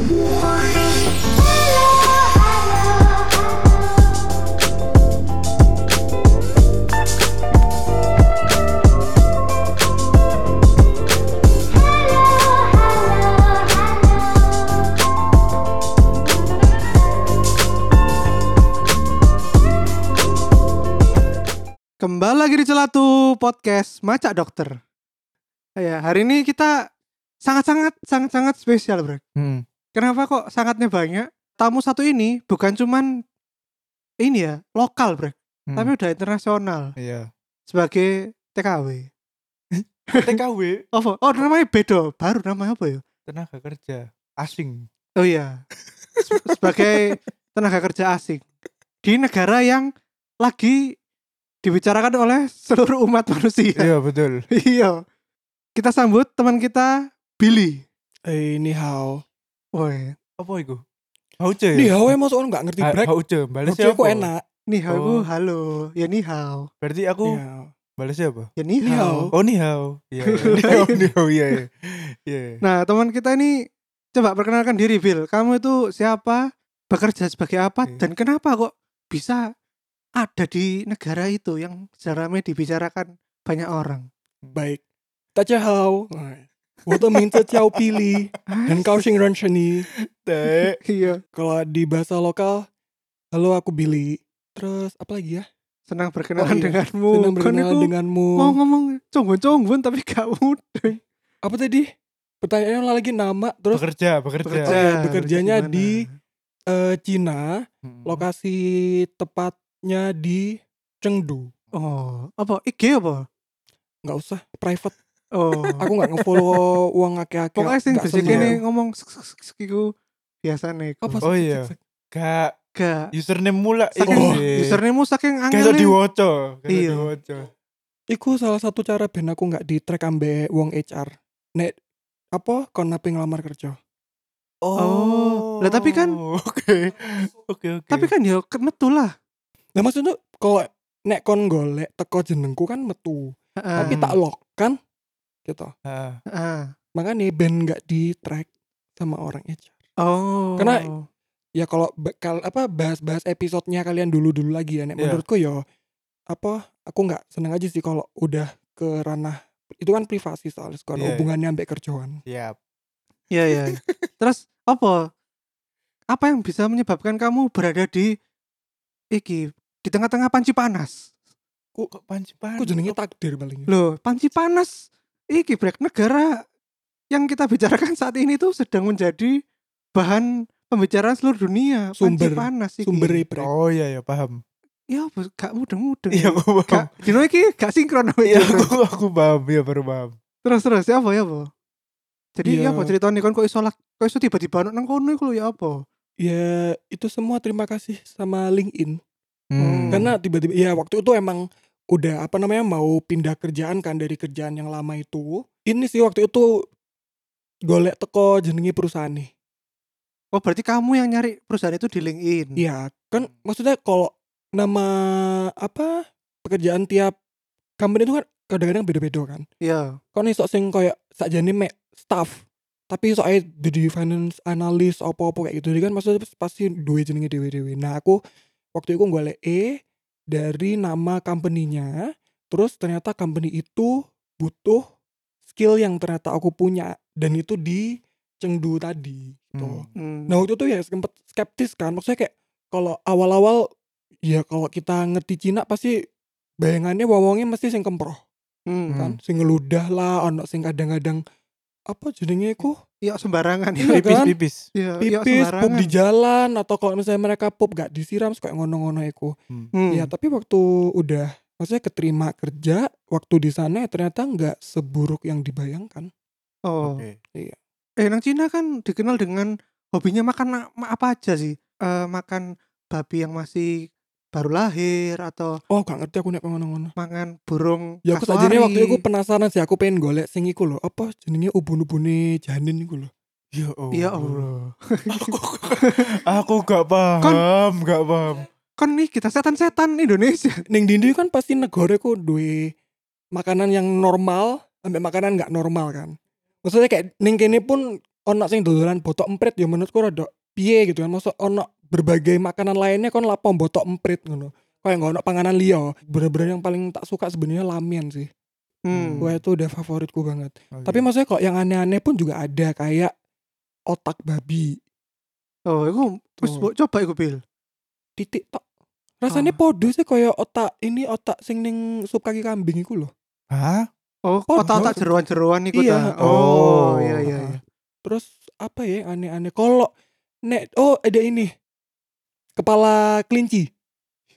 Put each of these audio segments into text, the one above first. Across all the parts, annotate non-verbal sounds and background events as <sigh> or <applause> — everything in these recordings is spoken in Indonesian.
Kembali lagi di Celatu Podcast Macak Dokter. Ya, hari ini kita sangat-sangat sangat-sangat spesial, Bro. Hmm. Kenapa kok sangatnya banyak? Tamu satu ini bukan cuman ini ya, lokal, Bro. Hmm. Tapi udah internasional Iya. sebagai TKW. <laughs> TKW Oh, oh namanya Bedo, baru namanya apa ya? tenaga kerja asing. Oh iya. Se- sebagai tenaga kerja asing di negara yang lagi dibicarakan oleh seluruh umat manusia. Iya betul. <laughs> Iya. Kita sambut teman kita Billy. Eh, ni hao. Woi, Apa itu? Hauce Ni ya? hao emang soalnya nggak ngerti break. Hauce, siapa? kok enak. ni hao Oh. halo. Ya ni hao. Berarti aku Ni balas siapa? Ya ni Ni hao. Oh ni hao. Iya, iya. ni hao, ni hao, iya, iya. Nah, teman kita ini coba perkenalkan diri, Bill. Kamu itu siapa? Bekerja sebagai apa? Dan kenapa kok bisa ada di negara itu yang secara ramai dibicarakan banyak orang? Baik. Taja hao. Woto minta ciao pilih dan kau sing ran shani. Teh. Iya, Kalau di bahasa lokal, halo aku Billy. Terus apa lagi ya? senang berkenalan Oh, iya. denganmu. Senang Kan berkenalan denganmu. Mau ngomong conggon-conggon tapi gak mudah. Apa tadi? Pertanyaannya lagi nama. Terus Bekerja, bekerja. Bekerja. Oh, iya, bekerjanya gimana? di eh, Cina, Hmm. lokasi tepatnya di Chengdu. Oh, apa? IG apa? Nggak usah, private. Oh. Aku nggak ngefollow uang akeh-akeh. Pokoknya sing seneng. ini ngomong sek sek sek iku biasane iku. Apa Oh sih? iya. Gak Gak. username mula Saking Oh, username saking Gak iso angel. diwoco. Gak iso Iya. diwoco. Iku salah satu cara ben aku nggak di track ambe wong HR. Nek apa kon nape ngelamar kerja? Oh. Lah, tapi kan- <laughs> Oke. Oke, oke. Tapi kan ya metu lah. Nah maksudnya kalau nek kon golek teko jenengku kan metu, tapi Heeh. tak lock kan? Gitu. Ah, Heeh. Makanya ben nggak di track sama orang HR. Oh. Karena- Ya kalau bakal apa bahas-bahas episodenya kalian dulu-dulu lagi ya. Nek Iya. menurutku ya apa aku nggak seneng aja sih kalau udah ke ranah itu kan privasi soalnya kalau Iya, iya. hubungannya ambek kerjaan. siap. Iya iya. <laughs> Terus apa? Apa yang bisa menyebabkan kamu berada di iki di tengah-tengah panci panas? Kok kok panci Aku jenenge takdir paling. Loh, panci panas iki brek negara yang kita bicarakan saat ini tuh sedang menjadi bahan pembicaraan seluruh dunia. Sumber- panci panas iki. Sumber break. Oh iya ya paham. Ya gak mudeng-mudeng. Iya aku paham. Gak dino iki gak sinkron Iya aku aku paham ya baru paham. Terus terus ya apa ya apa? Jadi ya Iya. apa ceritanya kan kok iso lah kok iso tiba-tiba nang kono iku ya apa? Ya itu semua terima kasih sama LinkedIn. Hmm. Karena tiba-tiba ya waktu itu emang udah apa namanya mau pindah kerjaan kan dari kerjaan yang lama itu. Ini sih waktu itu golek teko jenengi perusahaan nih. Oh berarti kamu yang nyari perusahaan itu di LinkedIn. Iya, kan maksudnya kalau nama apa pekerjaan tiap company itu kan kadang-kadang beda-beda kan. Iya. Kon iso sing kayak sakjane mek staff. Tapi soalnya jadi finance analyst apa-apa kayak gitu kan maksudnya pasti duwe jenenge dewe-dewe. Nah, aku waktu itu golek E dari nama company-nya, terus ternyata company itu butuh skill yang ternyata aku punya dan itu di Chengdu tadi gitu. Hmm. Hmm. Nah waktu itu ya sempet skeptis kan Maksudnya kayak Kalau awal-awal Ya kalau kita ngerti Cina pasti Bayangannya wawangnya mesti sing kemproh Hmm. kan Sing ngeludah lah Ono sing kadang-kadang Apa jadinya iku Iya sembarangan ya. Iya, Pipis kan? pipis. Iya, iya Pipis pup di jalan Atau kalau misalnya mereka pup gak disiram Suka ngono-ngono iku Hmm. Ya tapi waktu udah Maksudnya keterima kerja Waktu di sana ya ternyata nggak seburuk yang dibayangkan Oh. Oke. Eh nang Cina kan dikenal dengan hobinya makan apa aja sih? Eh makan babi yang masih baru lahir atau Oh gak ngerti aku nek ngono-ngono makan burung Ya aku sajane waktu itu penasaran sih aku pengen golek sing iku lho. Apa jenenge ubun-ubune janin iku lho. Ya Allah. Ya Allah. aku, aku gak paham, gak paham. Kan nih kita setan-setan Indonesia. <laughs> Ning dindi kan pasti negara ku duwe makanan yang normal sampai makanan nggak normal kan. Maksudnya kayak ning kene pun ono sing dodolan botok emprit ya menurutku rada piye gitu kan. Masuk ono berbagai makanan lainnya kon lapo botok emprit ngono. Kayak nggak ono panganan liya. Bener-bener yang paling tak suka sebenarnya lamen sih. Hmm. Wah itu udah favoritku banget. Oh, Tapi iya. maksudnya kok yang aneh-aneh pun juga ada kayak otak babi, Oh, Tuh. mbok coba iku Bil. titik tok. Rasanya Ah. podo sih kayak otak ini otak sing ning sup kaki kambing iku loh. Hah? Oh, Podo. otak-otak jeroan-jeroan iku Iya. ta. Oh, iya iya iya. Terus apa ya aneh-aneh? Kalau nek oh ada ini kepala kelinci.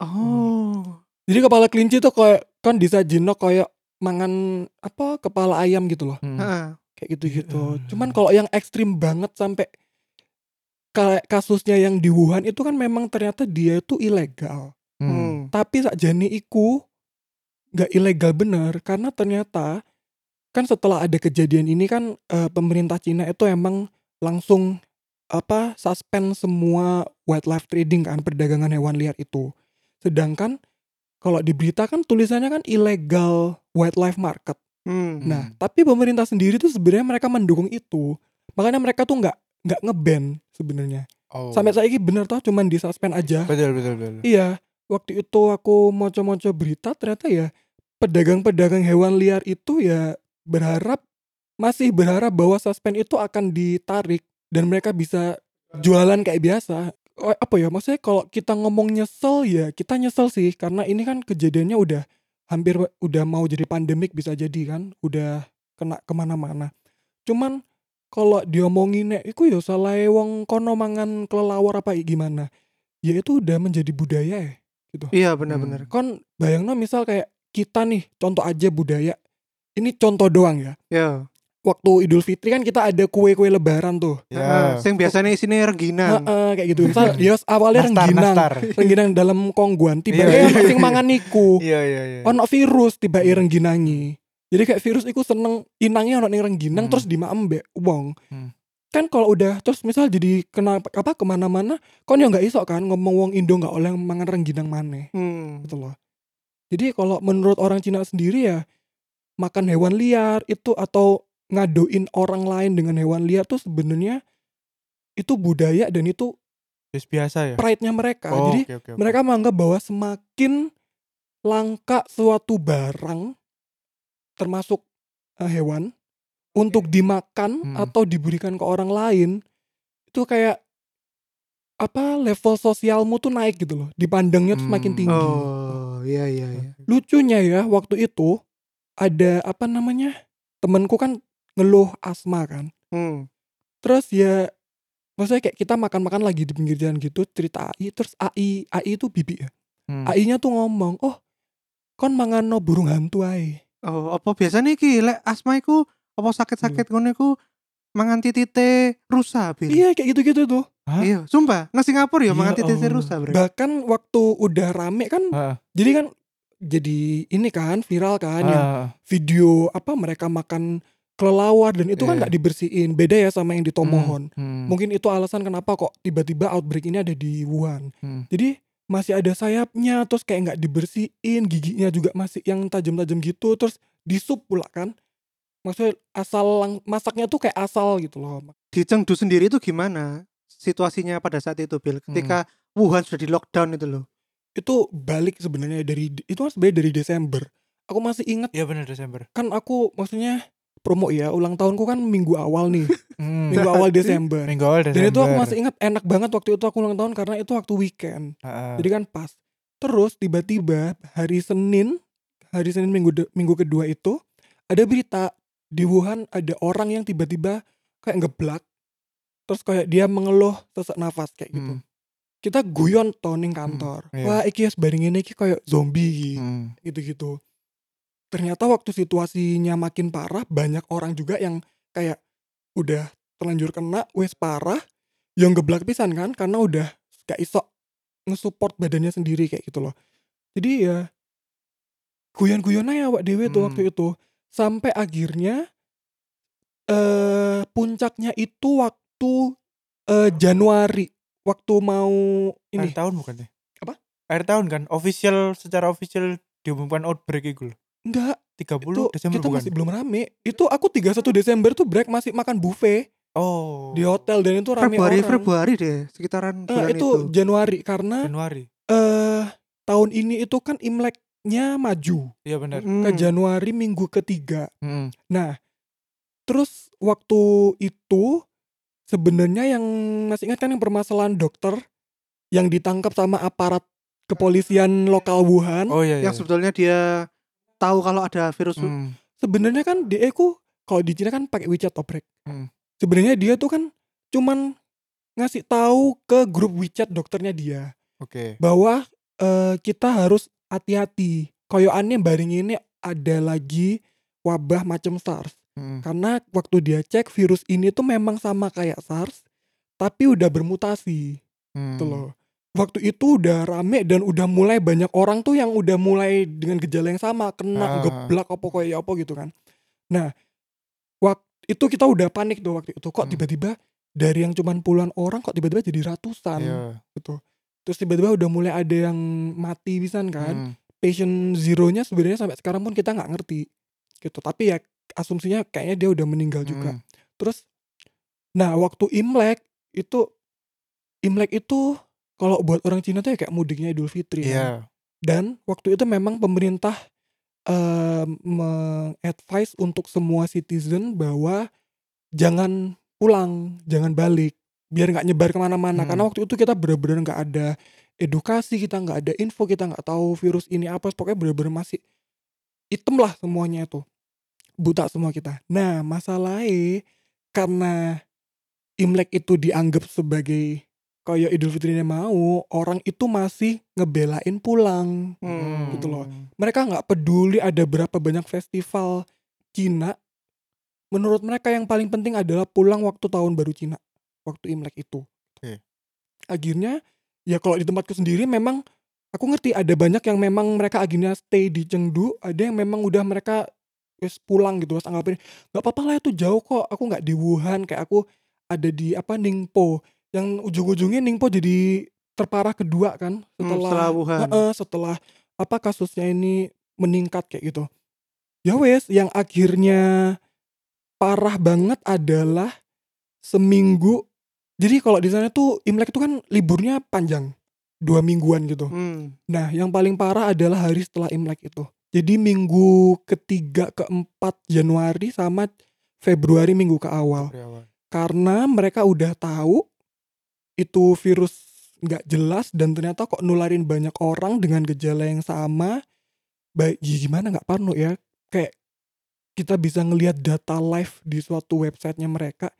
Oh. Jadi kepala kelinci tuh kayak kan disajino kayak mangan apa kepala ayam gitu loh. Hmm. Heeh. Kayak gitu-gitu. Iya. Cuman kalau yang ekstrim banget sampai kayak kasusnya yang di Wuhan itu kan memang ternyata dia itu ilegal. Hmm. Hmm. Tapi sakjane iku nggak ilegal bener karena ternyata kan setelah ada kejadian ini kan eh, pemerintah Cina itu emang langsung apa suspend semua wildlife trading kan perdagangan hewan liar itu. Sedangkan kalau di berita kan tulisannya kan illegal wildlife market. Hmm. Nah, tapi pemerintah sendiri tuh sebenarnya mereka mendukung itu. Makanya mereka tuh nggak nggak ngeban sebenarnya. Oh. Sampai saya ini bener toh cuman di suspend aja. betul betul betul. Iya, waktu itu aku moco-moco berita ternyata ya pedagang-pedagang hewan liar itu ya berharap masih berharap bahwa suspend itu akan ditarik dan mereka bisa jualan kayak biasa. Oh, apa ya maksudnya kalau kita ngomong nyesel ya kita nyesel sih karena ini kan kejadiannya udah hampir udah mau jadi pandemik bisa jadi kan udah kena ke mana-mana. Cuman kalau diomongin nek iku ya salah wong kono mangan kelelawar apa gimana. Ya itu udah menjadi budaya ya. Iya benar-benar. Kon bayangno misal kayak kita nih contoh aja budaya. Ini contoh doang ya. Ya. Waktu Idul Fitri kan kita ada kue-kue lebaran tuh. Heeh. Ya. Sing biasanya isinya rengginang. Heeh, kayak gitu. Misal <laughs> ya awalnya Nastar, rengginang. nastar. Rengginang dalam kongguan tiba Iya, tiba iya. sing mangan niku. Iya iya iya. Ono virus tiba rengginangi. Jadi kayak virus iku seneng inangnya ono ning rengginang Hmm. terus dimaem mbek wong. Hmm. Kan kalau udah terus misal jadi kena apa ke mana-mana, kon ya nggak iso kan ngomong wong Indo nggak oleh mangan rengginang maneh. Hmm. gitu loh. Jadi kalau menurut orang Cina sendiri ya makan hewan liar itu atau ngadoin orang lain dengan hewan liar tuh sebenarnya itu budaya dan itu biasa ya. pride-nya mereka. Oh, Jadi oke, oke, oke. mereka menganggap bahwa semakin langka suatu barang termasuk eh, hewan untuk dimakan Hmm. atau diberikan ke orang lain itu kayak apa level sosialmu tuh naik gitu loh dipandangnya tuh semakin Hmm. tinggi Oh, iya iya iya. lucunya ya waktu itu ada apa namanya temenku kan ngeluh asma kan Hmm. terus ya maksudnya kayak kita makan-makan lagi di pinggir jalan gitu cerita AI terus AI AI itu bibi ya Hmm. AI-nya tuh ngomong oh kon mangan no burung hantu ae Oh, apa biasanya iki lek asma iku apa sakit-sakit ngono iku mangan titite rusa, Bil. iya kayak gitu-gitu tuh Hah? Iya, sumpah. Nang Singapura ya Ya mangan titite Allah. rusa, Bro. bahkan waktu udah rame kan Heeh. jadi kan jadi ini kan viral kan yang Heeh. video apa mereka makan kelelawar dan itu kan Iya. nggak dibersihin beda ya sama yang di Tomohon Hmm. Mungkin itu alasan kenapa kok tiba-tiba outbreak ini ada di Wuhan. Hmm. Jadi masih ada sayapnya, terus kayak nggak dibersihin, giginya juga masih yang tajam-tajam gitu, terus di sup pula kan. Maksudnya asal lang- masaknya tuh kayak asal gitu loh. Di Chengdu sendiri itu gimana situasinya pada saat itu, Bil? Ketika Wuhan sudah di lockdown itu loh. Itu balik sebenarnya dari itu kan sebenarnya dari Desember. Aku masih inget Iya benar Desember. kan aku maksudnya promo ya ulang tahunku kan minggu awal nih, <laughs> Hmm. minggu awal Desember. Minggu awal Desember. Dan itu aku masih ingat enak banget waktu itu aku ulang tahun karena itu waktu weekend. Heeh. Jadi kan pas. Terus tiba-tiba hari Senin, hari Senin minggu de- minggu kedua itu ada berita di Wuhan ada orang yang tiba-tiba kayak ngeblak. Terus kayak dia mengeluh sesak nafas kayak gitu. Hmm. Kita guyon to ning kantor. iya. Wah, iki wis bareng ngene iki kayak zombie. Hmm. gitu-gitu. Ternyata waktu situasinya makin parah, banyak orang juga yang kayak udah terlanjur kena, wes parah, yang geblak pisan kan, karena udah gak iso nge-support badannya sendiri kayak gitu loh. Jadi ya guyon-guyon aja awak dewe tuh Hmm. waktu itu. Sampai akhirnya eh puncaknya itu waktu eh Januari, waktu mau ini. Akhir tahun bukan ya? Apa? Akhir tahun kan. Official secara official diumumkan outbreak itu loh. Enggak, 30 itu Desember kita bukan? masih belum rame. Itu aku 31 Desember tuh break masih makan buffet. Oh. di hotel dan itu rame Februari orang. Februari deh sekitaran Eh, bulan itu, itu. Januari karena Januari. eh tahun ini itu kan Imleknya maju Iya benar. Mm. ke Januari minggu ketiga. Mm. Nah, terus waktu itu sebenarnya yang masih ingat kan yang permasalahan dokter yang ditangkap sama aparat kepolisian lokal Wuhan. Oh iya iya. yang sebetulnya dia tahu kalau ada virus Mm. Sebenarnya kan dia ku kalau di Cina kan pakai WeChat oprek. Hmm. Sebenarnya dia tuh kan cuman ngasih tahu ke grup WeChat dokternya dia Oke. bahwa eh, kita harus hati-hati. Koyoannya baring ini ada lagi wabah macam SARS. Mm. Karena waktu dia cek virus ini tuh memang sama kayak SARS, tapi udah bermutasi Mm. gitu loh. Waktu itu udah rame dan udah mulai banyak orang tuh yang udah mulai dengan gejala yang sama, kena Ah. geblak apa kayak apa gitu kan. Nah, waktu itu kita udah panik tuh waktu itu. Kok Hmm. tiba-tiba dari yang cuman puluhan orang kok tiba-tiba jadi ratusan Iya. gitu. Terus tiba-tiba udah mulai ada yang mati pisan kan Mm. patient zero-nya sebenarnya sampai sekarang pun kita nggak ngerti gitu tapi ya asumsinya kayaknya dia udah meninggal juga Mm. terus nah waktu Imlek itu Imlek itu kalau buat orang Cina tuh ya kayak mudiknya Idul Fitri kan. Iya. dan waktu itu memang pemerintah eh, mengadvise untuk semua citizen bahwa jangan pulang jangan balik biar nggak nyebar ke mana-mana Hmm. karena waktu itu kita bener-bener nggak ada edukasi kita nggak ada info kita nggak tahu virus ini apa pokoknya bener-bener masih hitam lah semuanya itu buta semua kita nah masalahnya karena Imlek itu dianggap sebagai kayak Idul Fitri ini mau orang itu masih ngebelain pulang. Hmm. gitu loh. mereka nggak peduli ada berapa banyak festival Cina. Menurut mereka yang paling penting adalah pulang waktu tahun baru Cina. Waktu Imlek itu. Oke. akhirnya ya kalau di tempatku sendiri memang aku ngerti ada banyak yang memang mereka akhirnya stay di Chengdu ada yang memang udah mereka wes pulang gitu wes anggapin. Nggak apa-apa lah itu jauh kok. Aku nggak di Wuhan kayak aku ada di apa Ningpo yang ujung-ujungnya Ningpo jadi terparah kedua kan Hmm, setelah setelah Wuhan. Heeh, setelah apa kasusnya ini meningkat kayak gitu. Ya wes, yang akhirnya parah banget adalah seminggu. Jadi kalau di sana tuh Imlek itu kan liburnya panjang, dua mingguan gitu. Hmm. Nah, yang paling parah adalah hari setelah Imlek itu. Jadi minggu ketiga keempat Januari sama Februari minggu ke awal. karena mereka udah tahu itu virus nggak jelas dan ternyata kok nularin banyak orang dengan gejala yang sama. Baik ya gimana nggak parno ya? Kayak kita bisa ngelihat data live di suatu websitenya mereka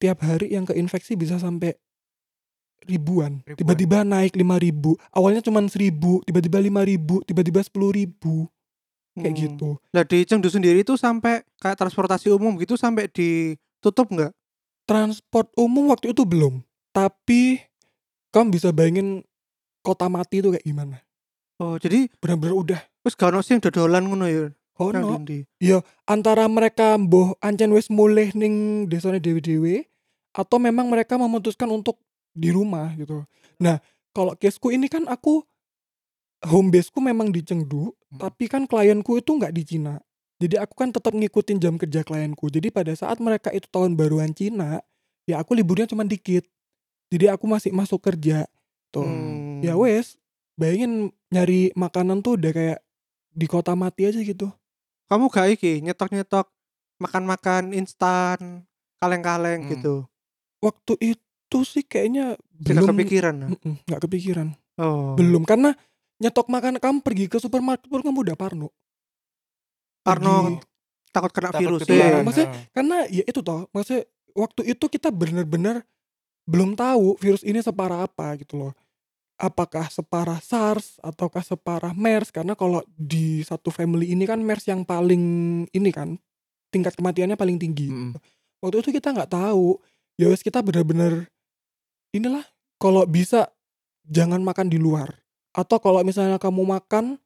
tiap hari yang keinfeksi bisa sampai ribuan. Tiba-tiba naik lima ribu. Awalnya cuma seribu tiba-tiba lima ribu tiba-tiba sepuluh ribu. Kayak Hmm. gitu. Lah di Chengdu sendiri itu sampai kayak transportasi umum gitu sampai ditutup nggak? transport umum waktu itu belum tapi kamu bisa bayangin kota mati itu kayak gimana? Oh, jadi bener-bener udah. wis gak ono sing dodolan ngono ya. oh nang no ndi-ndi. antara mereka mboh ancen wis mulih ning desane dewe-dewe atau memang mereka memutuskan untuk di rumah gitu. Nah kalau caseku ini kan aku home baseku memang di Chengdu Hmm. tapi kan klienku itu nggak di Cina. Jadi aku kan tetap ngikutin jam kerja klienku. Jadi pada saat mereka itu tahun baruan Cina ya aku liburnya cuma dikit jadi aku masih masuk kerja tuh Hmm. ya wes bayangin nyari makanan tuh udah kayak di kota mati aja gitu Kamu gak iki nyetok-nyetok makan-makan instan, kaleng-kaleng Hmm. gitu. waktu itu sih kayaknya Tidak belum kepikiran. nah? Mm-mm, nggak kepikiran Oh. belum karena nyetok makan kamu pergi ke supermarket pun kamu udah parno Karena Pergi- takut kena Takut virus ya. Iya, maksudnya- karena ya itu toh maksudnya waktu itu kita bener-bener belum tahu virus ini separah apa gitu loh apakah separah SARS ataukah separah MERS karena kalau di satu family ini kan MERS yang paling ini kan tingkat kematiannya paling tinggi Mm-mm. waktu itu kita nggak tahu ya wes kita bener-bener inilah kalau bisa jangan makan di luar atau kalau misalnya kamu makan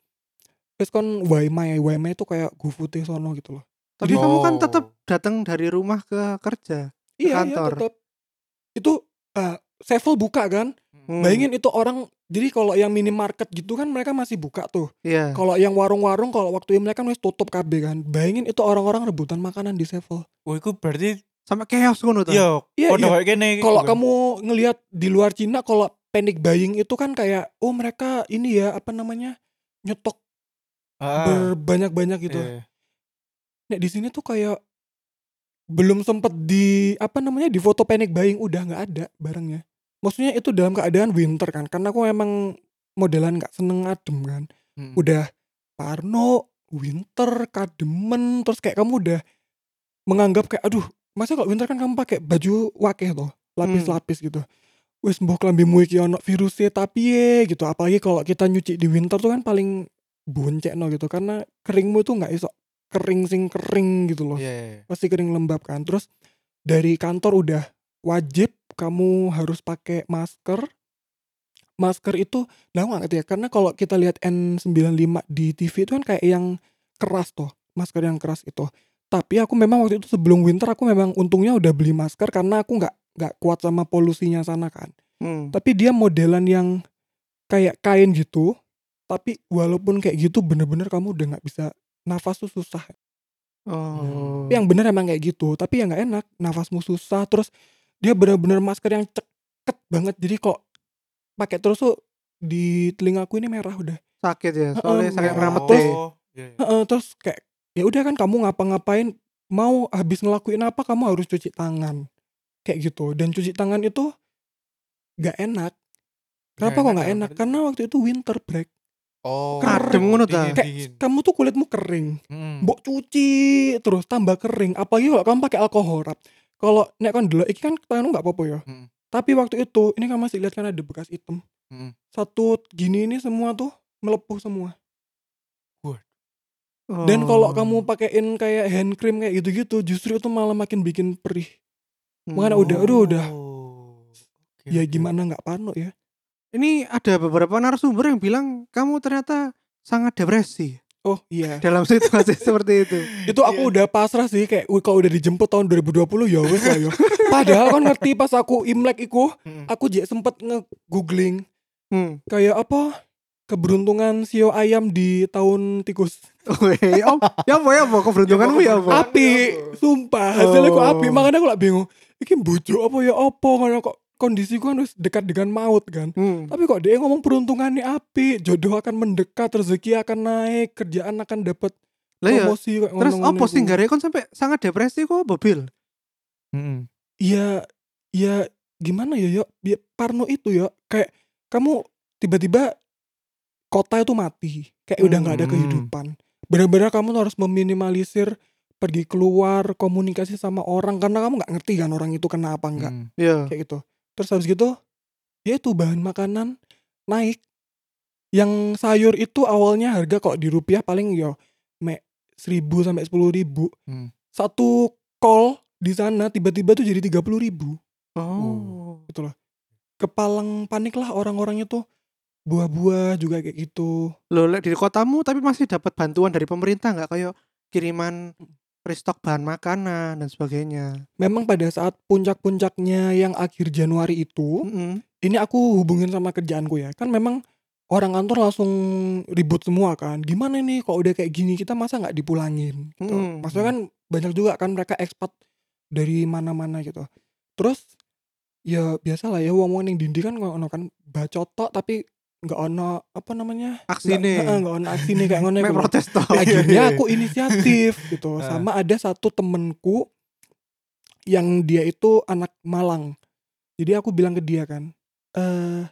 wes kon waimai waimai itu kayak GoFood sono gitu loh Tapi Jadi- kamu kan tetap datang dari rumah ke kerja. iya kantor. iya tetap itu uh, Sevel buka kan Hmm. bayangin itu orang jadi kalau yang minimarket gitu kan mereka masih buka tuh Iya. kalau yang warung-warung kalau waktu Imlek kan tutup KB kan bayangin itu orang-orang rebutan makanan di Sevel Oh, itu berarti sampai chaos ngono ta. Iya, Iya, iya. kayak kene. Kalau kan. kamu ngelihat di luar Cina kalau panic buying itu kan kayak oh mereka ini ya apa namanya nyetok Ah, berbanyak-banyak gitu. iya. Nek di sini tuh kayak belum sempet di apa namanya di foto panic buying udah nggak ada barangnya. Maksudnya itu dalam keadaan winter kan karena aku emang modelan nggak seneng adem kan. Mm. Udah parno, winter, kademen terus kayak kamu udah menganggap kayak aduh masa kalau winter kan kamu pakai baju wakeh toh lapis-lapis gitu. Wis mbok klambimu iki ono virusnya tapi ye gitu apalagi kalau kita nyuci di winter tuh kan paling boncek no gitu karena keringmu tuh nggak iso kering sing kering gitu loh. Iya, iya, iya. pasti kering lembab kan. Terus dari kantor udah wajib kamu harus pakai masker. Masker itu nah nggak ngerti ya karena kalau kita lihat N95 di TV itu kan kayak yang keras tuh masker yang keras itu. Tapi aku memang waktu itu sebelum winter aku memang untungnya udah beli masker karena aku nggak nggak kuat sama polusinya sana kan. Hmm. tapi dia modelan yang kayak kain gitu tapi walaupun kayak gitu bener-bener kamu udah nggak bisa nafas tuh susah Oh. Tapi yang bener emang kayak gitu tapi ya nggak enak nafasmu susah terus dia bener-bener masker yang ceket banget jadi kok pakai terus tuh di telingaku ini merah udah sakit ya, Heeh, soalnya sakit merah. keramat Terus-. Oh, iya, iya. Heeh, terus kayak ya udah kan kamu ngapa-ngapain mau habis ngelakuin apa kamu harus cuci tangan kayak gitu dan cuci tangan itu nggak enak kenapa kok nggak dalam enak karena waktu itu winter break Oh, Adem ngono ta? kayak kamu tuh kulitmu kering Mm. mbok cuci terus tambah kering apalagi kalau kamu pakai alkohol rap kalau nek kon dulu iki kan tanganmu nggak apa-apa ya Mm. tapi waktu itu ini kan masih lihat kan ada bekas hitam Mm. satu gini ini semua tuh melepuh semua Oh. dan kalau kamu pakein kayak hand cream kayak gitu-gitu justru itu malah makin bikin perih Hmm. makanya udah aduh udah Oh. Oke, ya gimana nggak parno ya Ini ada beberapa narasumber yang bilang kamu ternyata sangat depresi. Oh iya. Dalam situasi <laughs> seperti itu. itu aku udah pasrah sih kayak "Wih, kalau udah dijemput tahun 2020 ya wes lah yo padahal kan ngerti pas aku imlek iku Mm. aku juga sempet nge-googling Hmm. kayak apa? Keberuntungan sio ayam di tahun tikus. <laughs> Weh, om, ya apa ya apa? Keberuntunganmu ya apa? api sumpah hasilnya kok Oh. api makanya aku lah bingung iki bujuk apa ya apa? Karena kok kondisiku kan wis dekat dengan maut kan Hmm. tapi kok dia ngomong peruntungannya api jodoh akan mendekat rezeki akan naik kerjaan akan dapat Lah ya, promosi kok terus apa sih iku. nggak rekon sampai sangat depresi kok mobil? Mm-mm. Iya, ya gimana ya, yo? Ya, Parno itu ya, kayak kamu tiba-tiba kota itu mati, kayak udah nggak ada Hmm. kehidupan. Benar-benar kamu tuh harus meminimalisir pergi keluar komunikasi sama orang karena kamu nggak ngerti kan orang itu kena apa enggak Mm. Ya. kayak gitu. Terus habis gitu, ya itu bahan makanan naik. Yang sayur itu awalnya harga kok di rupiah paling yo me seribu sampai sepuluh ribu. Hmm. Satu kol di sana tiba-tiba tuh jadi tiga puluh ribu Oh. gitu loh. Kepalang panik lah orang-orang itu buah-buah juga kayak gitu. Loh, di kotamu tapi masih dapat bantuan dari pemerintah nggak kayak kiriman restock bahan makanan dan sebagainya. Memang pada saat puncak-puncaknya yang akhir Januari itu, Mm-mm. ini aku hubungin sama kerjaanku ya. Kan memang orang kantor langsung ribut semua kan. Gimana nih kok udah kayak gini kita masa nggak dipulangin? Gitu. Mm. Maksudnya kan banyak juga kan mereka ekspat dari mana-mana gitu. Terus ya biasa lah ya wong-wong yang dindi kan ngono kan bacot tok tapi nggak ono apa namanya Aksine. nggak heeh, nggak ono aksi nih kayak ngono <laughs> protes toh. akhirnya <laughs> aku inisiatif gitu sama ada satu temenku yang dia itu anak Malang jadi aku bilang ke dia kan eh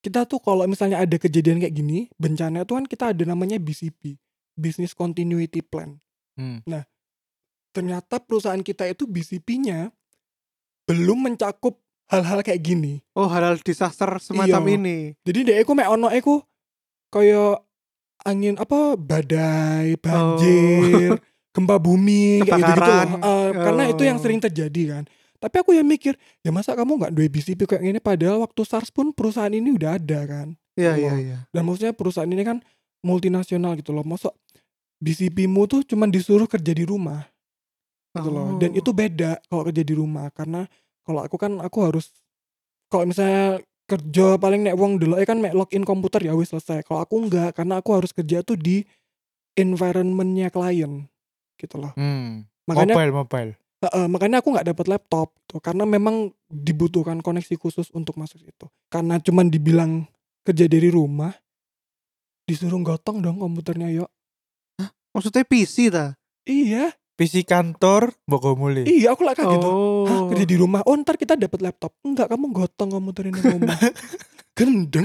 kita tuh kalau misalnya ada kejadian kayak gini bencana itu kan kita ada namanya BCP Business Continuity Plan Hmm. ternyata perusahaan kita itu BCP-nya belum mencakup hal-hal kayak gini Oh, halal disaster semacam Iya. ini. jadi dek aku mek ono aku kayak angin apa badai banjir <laughs> gempa bumi kayak gitu gitu Kebakaran. karena itu yang Oh. sering terjadi kan tapi aku yang mikir ya masa kamu nggak dua BCP kayak gini padahal waktu SARS pun perusahaan ini udah ada kan Iya, Oh. iya, iya. dan maksudnya perusahaan ini kan multinasional gitu loh masa BCP-mu tuh cuman disuruh kerja di rumah gitu loh. Dan Oh. itu beda kalau kerja di rumah karena kalau aku kan aku harus kalau misalnya kerja paling nek wong dulu kan mek login komputer ya wis selesai. Kalau aku enggak karena aku harus kerja tuh di environmentnya klien gitu loh. Hmm. Makanya mobile, mobile. Heeh, makanya aku nggak dapat laptop gitu karena memang dibutuhkan koneksi khusus untuk masuk situ. Karena cuman dibilang kerja dari rumah, disuruh gotong dong komputernya yuk. Maksudnya PC ta? Iya, PC kantor mbok mulai. iya aku lah kayak gitu. Oh. Hah, kerja di rumah. Oh, ntar kita dapat laptop. Enggak, kamu gotong komputer ini rumah. <laughs> Gendeng.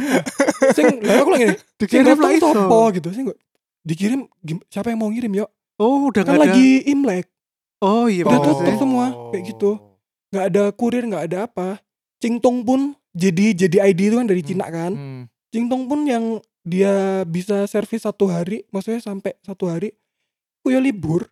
Sing, lah aku lagi nih. <laughs> Dikirim iso. sopo gitu. Sing dikirim siapa yang mau ngirim yuk? Oh, udah Kan nggak ada. lagi Imlek. Oh iya Udah tutup sih. semua, kayak gitu. nggak ada kurir, nggak ada apa. Cingtong pun jadi jadi ID itu kan dari Hmm. Cina kan. Hmm. Cingtong pun yang dia bisa servis satu hari, maksudnya sampai satu hari, aku ya libur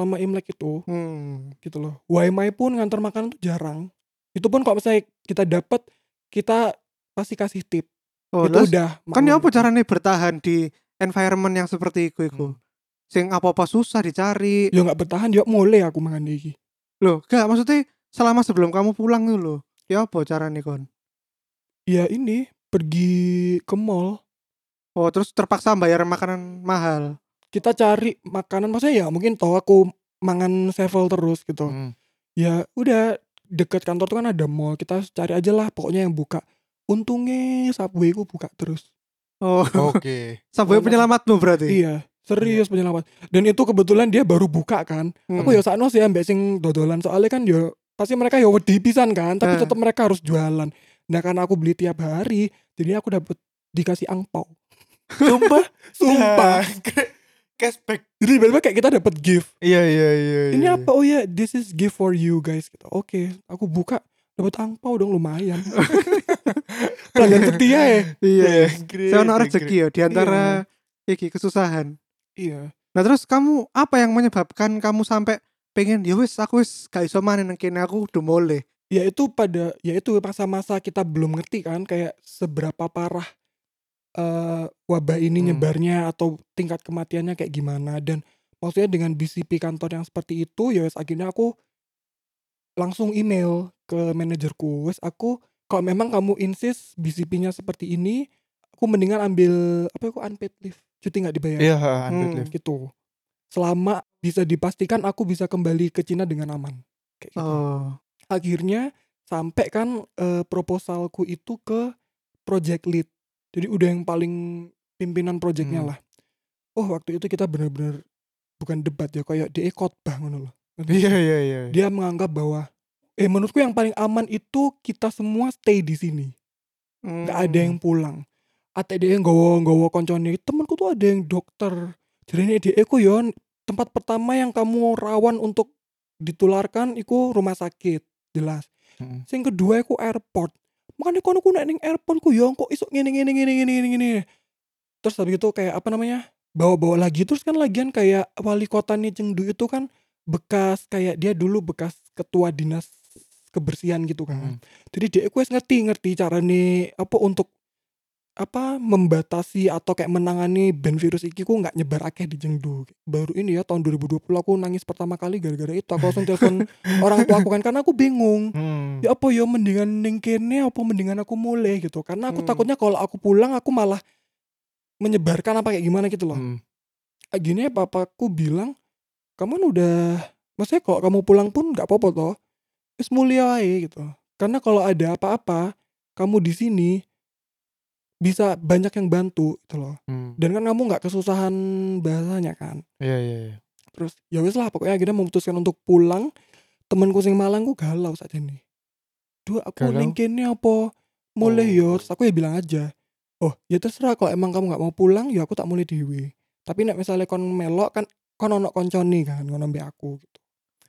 selama Imlek itu Hmm. gitu loh. WiMi pun ngantar makanan tuh jarang. Itu pun kalau misalnya kita dapat, kita pasti kasih tip. Oh, itu udah. kan ya apa caranya bertahan di environment yang seperti itu iku? Hmm. Sing apa-apa susah dicari. Ya nggak bertahan, ya mulai aku makan iki. Loh, gak maksudnya selama sebelum kamu pulang tuh loh. Ya apa caranya kon? Ya ini pergi ke mall, Oh, terus terpaksa bayar makanan mahal. Kita cari makanan, maksudnya ya mungkin tau aku mangan sevel terus gitu. Hmm. ya udah deket kantor tuh kan ada mall kita cari aja lah pokoknya yang buka untungnya subway ku buka terus Oh, <laughs> Oke. sampai Enak. penyelamatmu berarti. iya serius penyelamat dan itu kebetulan dia baru buka kan Hmm. aku ya sakno sih ambek sing dodolan soalnya kan ya pasti mereka ya wedi pisan kan tapi Eh. tetap mereka harus jualan nah karena aku beli tiap hari jadi aku dapet dikasih angpau Sumpah. <laughs> sumpah Cashback. jadi tiba-tiba kayak kita dapet gift Iya iya iya. ini iya. apa oh ya this is gift for you guys gitu oke aku buka dapat angpau dong lumayan <laughs> pelanggan setia ya Iya. Great, Saya ono great, rezeki ya di antara iki kesusahan. iya Nah, terus kamu apa yang menyebabkan kamu sampai pengen ya wis aku wis gak iso main nang kene aku udah mulai. ya itu pada ya itu masa-masa kita belum ngerti kan kayak seberapa parah eh wabah ini Hmm. nyebarnya atau tingkat kematiannya kayak gimana dan maksudnya dengan BCP kantor yang seperti itu ya wes akhirnya aku langsung email ke manajerku wes aku kalau memang kamu insist BCP-nya seperti ini aku mendingan ambil apa aku unpaid leave cuti nggak dibayar Iya, Hmm. unpaid leave. gitu selama bisa dipastikan aku bisa kembali ke Cina dengan aman kayak gitu Oh. akhirnya sampai kan eh, proposalku itu ke project lead jadi udah yang paling pimpinan projectnya Hmm. lah. Oh waktu itu kita bener-bener bukan debat ya kayak dia khotbah ngono loh. Iya iya iya. dia menganggap bahwa eh menurutku yang paling aman itu kita semua stay di sini. Nggak ada Hmm. yang pulang. Atau dia gowo koncone temanku tuh ada yang dokter. Jadi ini dia aku yon tempat pertama yang kamu rawan untuk ditularkan iku rumah sakit. Jelas. Hmm. sing kedua iku airport makanya kono ku ning airport ku yo kok isok ngene ngene ngene ngene ngene terus habis itu kayak apa namanya bawa-bawa lagi. Terus kan lagian kayak wali kota nih Chengdu itu kan bekas kayak dia dulu bekas ketua dinas kebersihan gitu kan. Hmm. jadi dia ngerti ngerti carane apa untuk apa membatasi atau kayak menangani ben virus iki ku nggak nyebar akeh di Chengdu. Baru ini ya tahun 2020 aku nangis pertama kali gara-gara itu. Aku langsung telepon <laughs> orang tua aku kan karena aku bingung. Hmm. ya apa ya mendingan ning kene apa mendingan aku mulai gitu. Karena aku Hmm. takutnya kalau aku pulang aku malah menyebarkan apa kayak gimana gitu loh. Hmm. Gini ya papaku bilang kamu kan udah maksudnya kalau kamu pulang pun nggak apa-apa toh. Wis mulia aja gitu. Karena kalau ada apa-apa kamu di sini bisa banyak yang bantu gitu loh. Hmm. dan kan kamu nggak kesusahan bahasanya kan? Iya iya iya. terus ya wis lah pokoknya akhirnya memutuskan untuk pulang. Temanku sing Malang ku galau saja nih dua aku kene apa? Mulai yo Oh. terus aku ya bilang aja oh ya terserah kalau emang kamu nggak mau pulang ya aku tak mulai dewe tapi nek misalnya kon melok kan kon ono konconi kan ngono mbek aku gitu.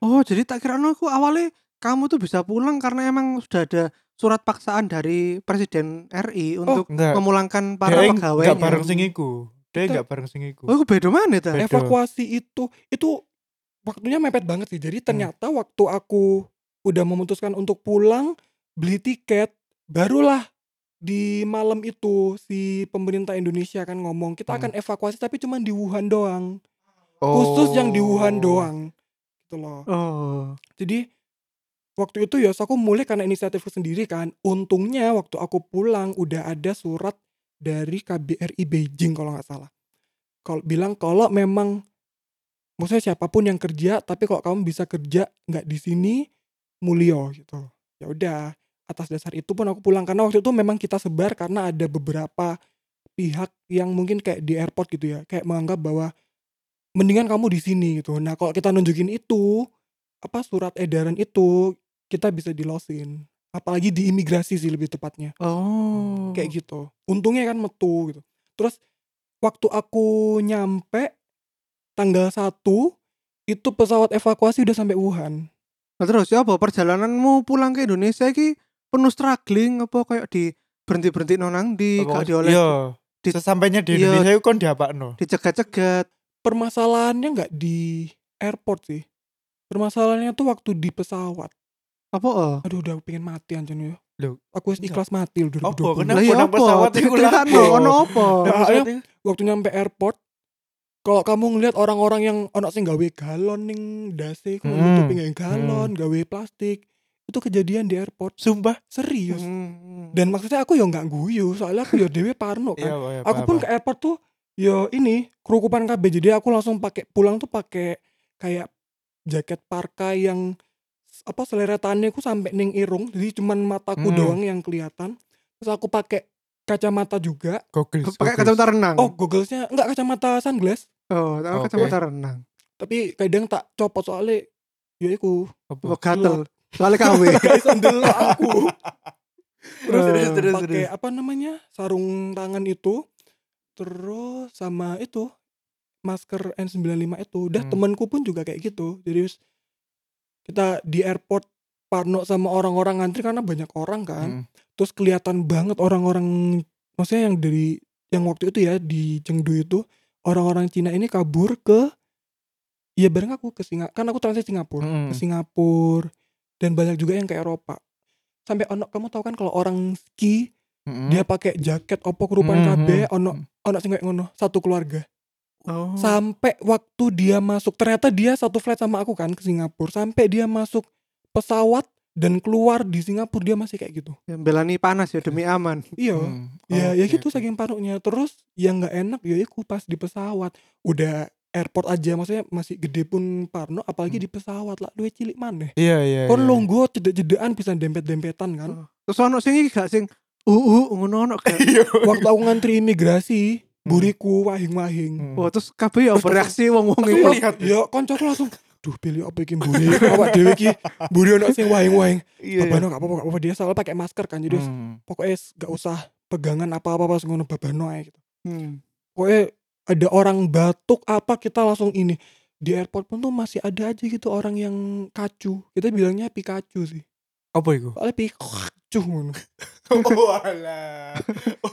Oh, jadi tak kira aku awalnya kamu tuh bisa pulang karena emang sudah ada surat paksaan dari Presiden RI untuk Enggak. memulangkan para Dia pegawai. enggak bareng sing iku. Dia enggak bareng sing iku. Oh, itu beda mana ta? Beda. evakuasi itu itu waktunya mepet banget sih jadi ternyata waktu aku udah memutuskan untuk pulang beli tiket barulah di malam itu si pemerintah Indonesia kan ngomong kita akan evakuasi tapi cuma di Wuhan doang khusus yang di Wuhan Oh. doang gitu loh Oh. jadi waktu itu ya aku mulai karena inisiatifku sendiri kan. Untungnya waktu aku pulang udah ada surat dari KBRI Beijing kalau nggak salah. Kalau bilang kalau memang maksudnya siapa pun yang kerja tapi kalau kamu bisa kerja nggak di sini mulio gitu. Ya udah atas dasar itu pun aku pulang. Karena waktu itu memang kita sebar karena ada beberapa pihak yang mungkin kayak di airport gitu ya kayak menganggap bahwa mendingan kamu di sini gitu. Nah kalau kita nunjukin itu apa surat edaran itu kita bisa dilosin. Apalagi di imigrasi sih lebih tepatnya. Oh. kayak gitu. Untungnya kan metu gitu. Terus waktu aku nyampe tanggal 1 itu pesawat evakuasi udah sampai Wuhan. Nah, terus ya apa? Perjalananmu pulang ke Indonesia iki penuh struggling apa? Kayak di berhenti berhenti nonang di gak dioleh Iya. di- Sesampainya di iya. Indonesia itu kan diapakno? dicegat-cegat. Permasalahannya nggak di airport sih permasalahannya tuh waktu di pesawat apa oh? aduh udah pengen mati anjir ya Loh, aku wis ikhlas mati loh 2020 Apa? Kenapa? Lah ya nang apa? pesawat iku lapo? ono apa? Nah, waktu nyampe airport kalau kamu ngelihat orang-orang yang ono sing gawe galon ning dase kamu Hmm. gawe galon gawe plastik itu kejadian di airport Sumpah. serius Hmm. dan maksudnya aku ya nggak guyu soalnya aku ya dewe parno kan Iya, iya, aku pun ke airport tuh ya ini kerukupan KB jadi aku langsung pakai pulang tuh pakai kayak jaket parka yang s- apa seleretannya aku sampai ning irung jadi cuman mataku Hmm. doang yang kelihatan terus aku pakai kacamata juga Goggles. pakai goggles. kacamata renang oh gogglesnya enggak kacamata sunglass oh tahu Oke. kacamata renang tapi kadang tak copot soalnya ya iku Apa? oh, gatel soalnya KW guys <laughs> ndelok aku <laughs> terus Terus, terus, pakai apa namanya sarung tangan itu terus sama itu masker N95 itu udah Hmm. temanku pun juga kayak gitu jadi kita di airport parno sama orang-orang ngantri karena banyak orang kan Hmm. terus kelihatan banget orang-orang maksudnya yang dari yang waktu itu ya di Chengdu itu orang-orang Cina ini kabur ke Iya bareng aku ke Singapura kan aku transit Singapura Hmm. ke Singapura dan banyak juga yang ke Eropa sampai ono kamu tahu kan kalau orang ski Mm-mm. dia pakai jaket opo kerupan Hmm, kabeh hmm. ono ono sing ngono satu keluarga oh. sampai waktu dia masuk ternyata dia satu flight sama aku kan ke Singapura sampai dia masuk pesawat dan keluar di Singapura dia masih kayak gitu yang belani panas ya demi aman iya Hmm. ya ya Oke, gitu oke. saking paruknya terus yang nggak enak ya iku pas di pesawat udah airport aja maksudnya masih gede pun parno apalagi Hmm. di pesawat lah luwe cilik maneh Iya, iya. kon iya. longgo cedek-cedekan bisa dempet-dempetan kan Oh. terus ono sing gak sing uh uh ngono ono <laughs> Iya. waktu aku ngantri imigrasi buriku wahing-wahing Hmm. oh terus kabeh ya bereaksi wong-wong iki melihat. ya koncoku langsung duh pilih apa iki buri awak dhewe iki buri ono sing wahing-wahing Iya. babano gak apa-apa gak apa-apa dia soalnya pakai masker kan jadi Hmm. pokoknya gak usah pegangan apa-apa pas ngono babano ae gitu Hmm. pokoknya ada orang batuk apa kita langsung ini di airport pun tuh masih ada aja gitu orang yang kacu kita bilangnya Pikachu sih Apa itu? soalnya Pikachu ngono <laughs> Oh alah.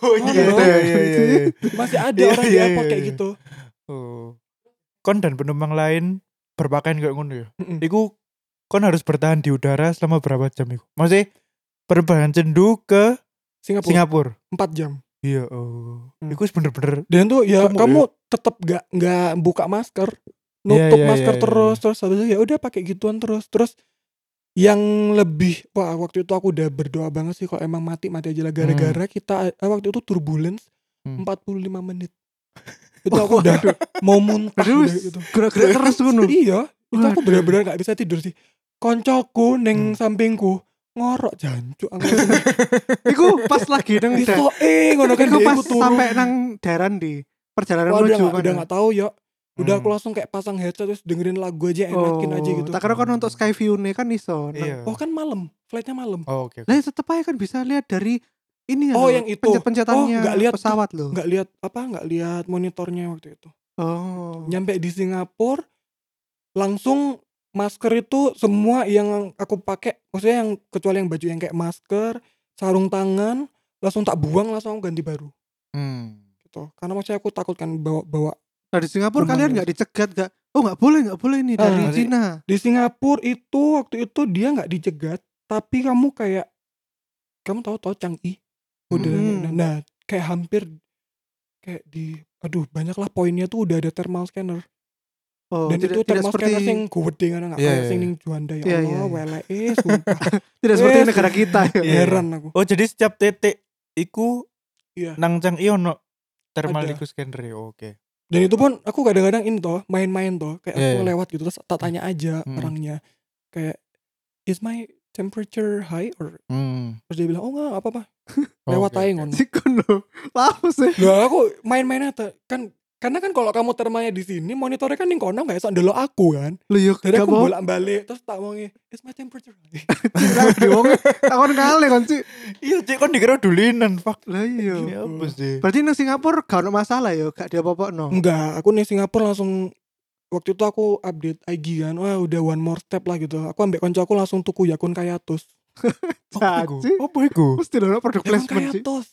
Oh iya, iya iya, iya iya. masih ada orang di iya, airport iya, kayak iya. gitu Oh. Kon dan penumpang lain berpakaian kayak ngono ya. Iku kon harus bertahan di udara selama berapa jam iku? Maksudnya penerbangan cendu ke Singapura Singapura. 4 jam Iya, oh. Hmm. Iku bener-bener dan tuh ya Kamu- kamu tetap gak nggak buka masker nutup Iya, iya, masker iya. terus terus habis itu ya udah pakai gituan terus terus yang lebih wah waktu itu aku udah berdoa banget sih kalau emang mati mati aja lah. Gara-gara kita eh, waktu itu turbulence Hmm. 45 menit. <laughs> Itu aku udah mau muntah gitu. gerak-gerak terus <laughs> ngono. Iya itu aku benar-benar gak bisa tidur sih. Koncoku neng Hmm. sampingku ngorok jancuk aku. <laughs> Iku pas lagi nang da- iso eh ngono kan iku pas sampai nang daran di perjalanan Wah, menuju udah mana? gak tahu ya udah Hmm. aku langsung kayak pasang headset terus dengerin lagu aja enakin aja gitu tak kira kan untuk sky view nih kan iso Nang- Iya. oh kan malam flightnya malam Oh, oke. oke. lah tetep aja kan bisa lihat dari ini Oh, loh, yang itu. pencet-pencetannya Oh, nggak lihat pesawat loh nggak lihat apa nggak lihat monitornya waktu itu oh nyampe di Singapura langsung masker itu semua yang aku pakai maksudnya yang kecuali yang baju yang kayak masker sarung tangan langsung tak buang langsung ganti baru Hmm. gitu karena maksudnya aku takut kan bawa bawa nah di Singapura Rumah kalian guys. nggak dicegat nggak oh nggak boleh nggak boleh nih dari Ah, Cina di Singapura itu waktu itu dia nggak dicegat tapi kamu kayak kamu tahu tahu Changi udah Hmm. nah kayak hampir kayak di aduh banyak lah poinnya tuh udah ada thermal scanner oh dan tidak, itu tidak thermal seperti scanner sing gede kan nggak Iya, kayak iya, sing iya. ning Juanda ya Iya, Allah iya, iya. wele eh sumpah <laughs> tidak seperti Eh, negara kita ya Iya. heran aku Oh, jadi setiap titik iku Iya. nang cang ono thermal iku scanner ya. Oke. Dan itu pun aku kadang-kadang ini toh main-main toh kayak Iya, aku iya. lewat gitu terus tak tanya aja Hmm. orangnya kayak is my temperature high or Hmm. terus dia bilang oh enggak apa apa <laughs> lewat Oke, aja ngono Sikon lo. Lapo sih. lah aku main-main aja kan karena kan kalau kamu termanya di sini monitornya kan ning kono nggak iso ndelok aku kan yuk jadi gak aku mau. bolak balik terus tak mau is my temperature <laughs> high Wong takon kali kan sih. Iya, cek kan dikira dulinan, fuck. Lah iya. Ya apa sih? Berarti nang Singapura gak ono masalah ya, gak dia apa no. enggak aku nih Singapura langsung waktu itu aku update IG kan wah udah one more step lah gitu aku ambek konco aku langsung tuku yakun kayatus <laughs> Apa iku? Caci. Apa iku? Mesti ono produk placement sih. kayatus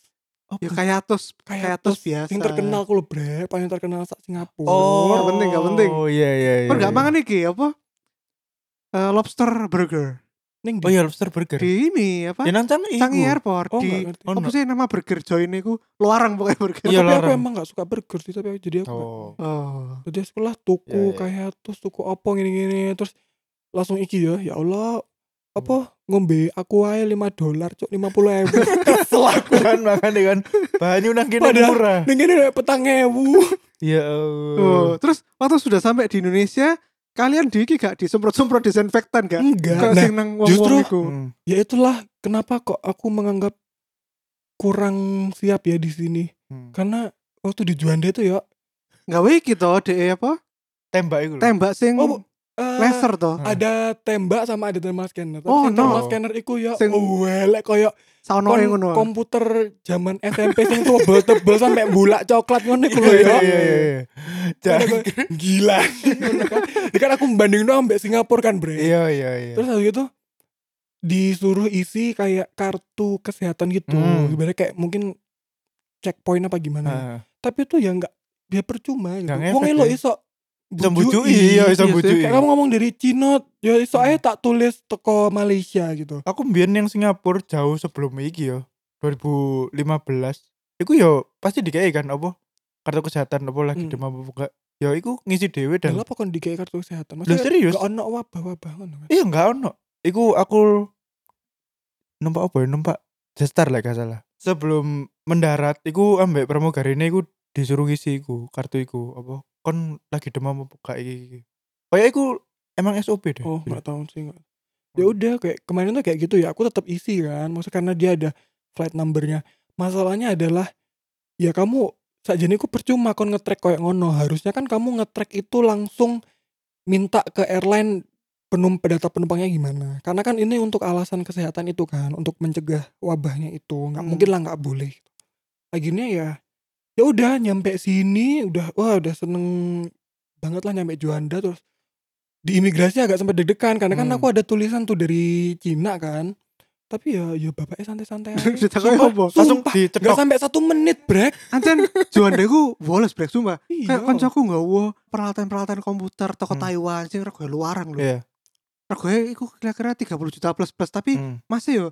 Ya kayatus, kayatus biasa. yang terkenal aku loh bre paling terkenal sak Singapura Nggak penting, nggak penting. Oh iya iya iya. Kan gak iya. mangan iki apa? Eh, lobster burger. ning Oh di iya lobster burger. Di ini apa? Ya nang iku. Airport oh di Oh, apa sih nama burger join iku luarang pokoknya burger. Iya, tapi aku emang gak suka burger sih tapi jadi aku Oh. Oh. jadi sekolah tuku Ya, ya. kayak terus tuku apa gini-gini terus langsung iki ya ya Allah apa ngombe aku aja 5 dolar cuk 50 ribu kesel aku kan makanya kan banyu nang kene murah. ning udah petang ewu Ya Oh, terus waktu sudah sampai di Indonesia, kalian di gak disemprot-semprot disinfektan gak? enggak nah sing nang wong-wong justru- iku. Hmm. ya itulah kenapa kok aku menganggap kurang siap ya di sini Hmm. karena waktu di Juanda itu ya Gawe iki to, DE apa? Tembak iku lho. Tembak sing Oh, eh, laser to. ada tembak sama ada thermal scanner tapi Oh, no. thermal scanner iku ya Sing- oh elek koyo Sauno kon ngono. komputer zaman SMP sing tebel-tebel sampai bulak coklat ngono iku lho Iya ya. iya iya. Jangan. gua, Gila. Kan. Ini kan aku membanding dong sampai Singapura kan, Bre. Iya iya iya. Terus habis itu disuruh isi kayak kartu kesehatan gitu. Hmm. Sebenarnya kayak mungkin checkpoint apa gimana. Ah. Tapi itu ya enggak dia percuma gitu. Nggak Wong elo ya. iso Bujui, iya Iya sih. bujui. Kayak kamu ngomong dari Cina, ya iso aja tak tulis teko Malaysia gitu. Aku mbien yang Singapura jauh sebelum iki ya. 2015. Iku yo pasti dikei kan apa? Kartu kesehatan apa lagi Hmm. demam apa enggak? Ya iku ngisi dhewe Dan dan apa kon dikei kartu kesehatan? Lah, serius? Gak ono wabah-wabah ngono iya enggak ono. Iku aku numpak apa ya? Numpak Jetstar lah gak salah. Sebelum mendarat iku ambek pramugarine iku disuruh ngisi iku kartu iku apa? Kon lagi demam apa enggak iki. Kayak iku emang SOP deh. Oh, nggak tahu sih nggak. Ya udah kayak kemarin tuh kayak gitu ya. Aku tetap isi kan. Maksudnya karena dia ada flight numbernya. Masalahnya adalah ya kamu sakjane ku percuma kon ngetrack kayak ngono. Harusnya kan kamu ngetrack itu langsung minta ke airline penum data penumpangnya gimana. Karena kan ini untuk alasan kesehatan itu kan, untuk mencegah wabahnya itu. nggak Hmm. mungkin lah nggak boleh. Akhirnya ya ya udah nyampe sini udah wah udah seneng banget lah nyampe Juanda terus di imigrasi agak sempat deg-degan karena kan Hmm. aku ada tulisan tuh dari Cina kan tapi ya ya bapaknya santai-santai <laughs> aja. Sumpah, apa? Langsung sumpah, dicetok. nggak sampai satu menit brek Ancen Juanda iku woles brek sumpah. iya Kayak koncoku nggawa peralatan-peralatan komputer toko Hmm. Taiwan sing regoe luaran lho. Iya. Regoe iku kira-kira 30 juta plus plus tapi Hmm. masih yo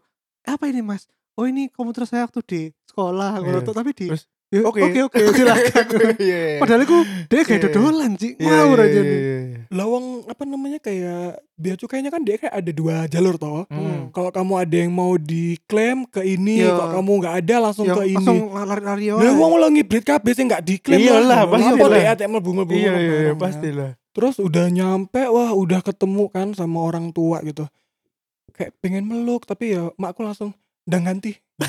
apa ini mas oh ini komputer saya waktu di sekolah ngono Iya. tuh, tapi di Terus, Oke. oke oke silakan <laughs> Iya. padahal iku dia kayak Iya. dodolan sih Iya, ngawur iya, aja iya, nih iya. lawang apa namanya kayak bea cukainya kan dia kayak ada dua jalur toh Hmm. kalau kamu ada yang mau diklaim ke ini Iya. kalau kamu nggak ada langsung Ya, ke langsung ini lari-lari Lah wae. wong lo ngibrit kabeh sing nggak diklaim Iyalah, lah. pasti Apa lah. deh ATM bunga-bunga Iya iya iya barang, pastilah. Terus udah nyampe, wah udah ketemu kan sama orang tua gitu. Kayak pengen meluk, tapi ya makku langsung dan ganti. <laughs>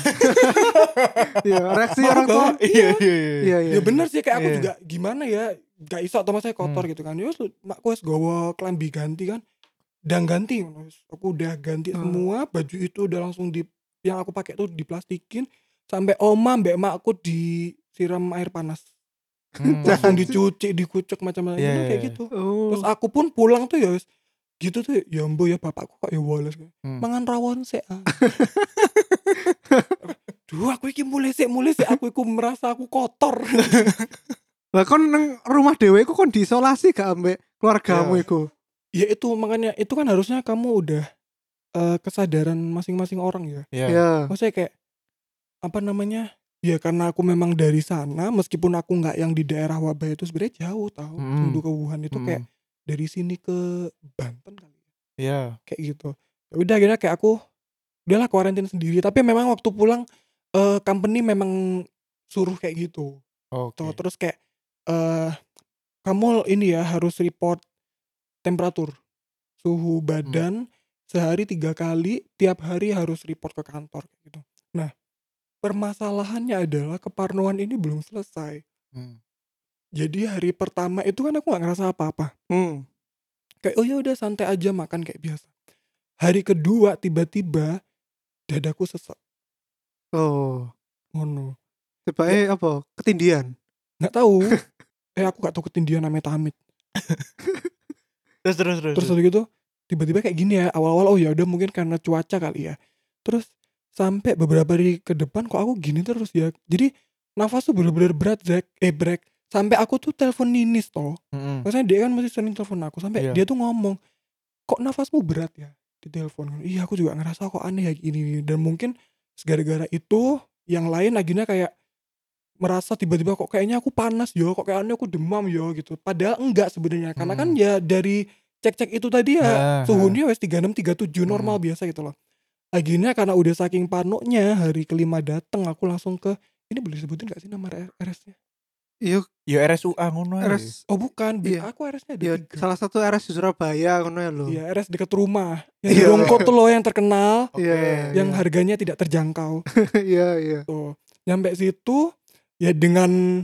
Iya, reaksi Mau orang tua. banget. Iya iya Iya, iya. Ya bener sih kayak aku Iya. juga gimana ya, gak iso atau saya kotor Hmm. gitu kan. Ya makku wes gawa klambi ganti kan. Dan ganti, aku udah ganti Hmm. semua, baju itu udah langsung di yang aku pakai tuh diplastikin sampai oma mbak makku disiram air panas. Hmm. <laughs> Langsung dicuci, dikucek macam-macam Iya, kayak iya. gitu. Oh. Terus aku pun pulang tuh ya gitu tuh ya mbo ya bapakku kok ya woles Hmm. mangan rawon sih ah. <laughs> Duh aku iki mulai sih mulai sih aku iku merasa aku kotor. <laughs> Lah kon nang rumah dhewe iku kon diisolasi gak ambek keluargamu Iya. iku. ya itu makanya itu kan harusnya kamu udah eh, kesadaran masing-masing orang ya. Iya. Iya. Maksudnya kayak apa namanya? Ya karena aku memang dari sana meskipun aku nggak yang di daerah wabah itu sebenarnya jauh tahu. Hmm. Dulu ke Wuhan itu Hmm. kayak dari sini ke Banten kali ya. Iya. kayak gitu ya udah akhirnya kayak aku udahlah karantina sendiri tapi memang waktu pulang eh company memang suruh kayak gitu Oke. Tuh, terus kayak eh kamu ini ya harus report temperatur suhu badan sehari tiga kali tiap hari harus report ke kantor gitu nah permasalahannya adalah keparnoan ini belum selesai Hmm. jadi hari pertama itu kan aku nggak ngerasa apa-apa Hmm. kayak oh ya udah santai aja makan kayak biasa hari kedua tiba-tiba dadaku sesak Oh. ngono Tiba eh apa? Ketindian. nggak tahu <laughs> eh aku nggak tahu ketindihan namanya tamit <laughs> Terus terus terus. terus gitu tiba-tiba kayak gini ya awal-awal oh ya udah mungkin karena cuaca kali ya terus sampai beberapa hari ke depan kok aku gini terus ya jadi nafas tuh bener-bener berat Zack eh break sampai aku tuh telepon Ninis toh Mm-mm. maksudnya dia kan masih sering telepon aku sampai Iya. dia tuh ngomong kok nafasmu berat ya di telepon iya aku juga ngerasa kok aneh ya gini dan mungkin gara-gara itu yang lain akhirnya kayak merasa tiba-tiba kok kayaknya aku panas yo kok kayaknya aku demam yo gitu. Padahal enggak sebenarnya karena kan Hmm. ya dari cek-cek itu tadi ya Ah, suhunya wes 36 37 normal biasa gitu loh. Akhirnya karena udah saking panuknya hari kelima dateng aku langsung ke ini boleh disebutin gak sih nama RS-nya Iya, Ya RSUA ngono ae. RS oh bukan Iya. aku RS-nya ada ya tiga salah satu RS di Surabaya ngono ya lo. Iya, RS dekat rumah. Yang Iya. di Rongkot tuh loh yang terkenal. Iya, yang iya. harganya tidak terjangkau. <laughs> Iya, iya. Tuh. Nyampe situ ya dengan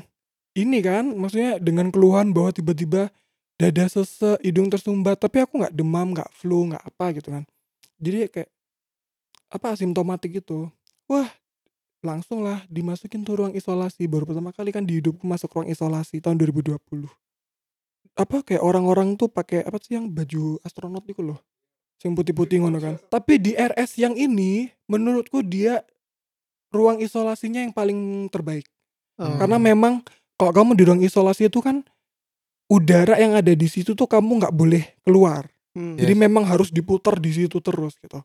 ini kan, maksudnya dengan keluhan bahwa tiba-tiba dada sesek, hidung tersumbat, tapi aku nggak demam, nggak flu, nggak apa gitu kan. Jadi kayak apa asimptomatik gitu. Wah, langsung lah dimasukin tuh ruang isolasi. Baru pertama kali kan di hidupku masuk ruang isolasi tahun 2020. Apa kayak orang-orang tuh pakai apa sih yang baju astronot itu loh. Yang putih-putih ngono kan. Tapi di RS yang ini menurutku dia ruang isolasinya yang paling terbaik. Oh. Karena memang kalau kamu di ruang isolasi itu kan udara yang ada di situ tuh kamu nggak boleh keluar. Hmm. Jadi Yes. memang harus diputar di situ terus gitu.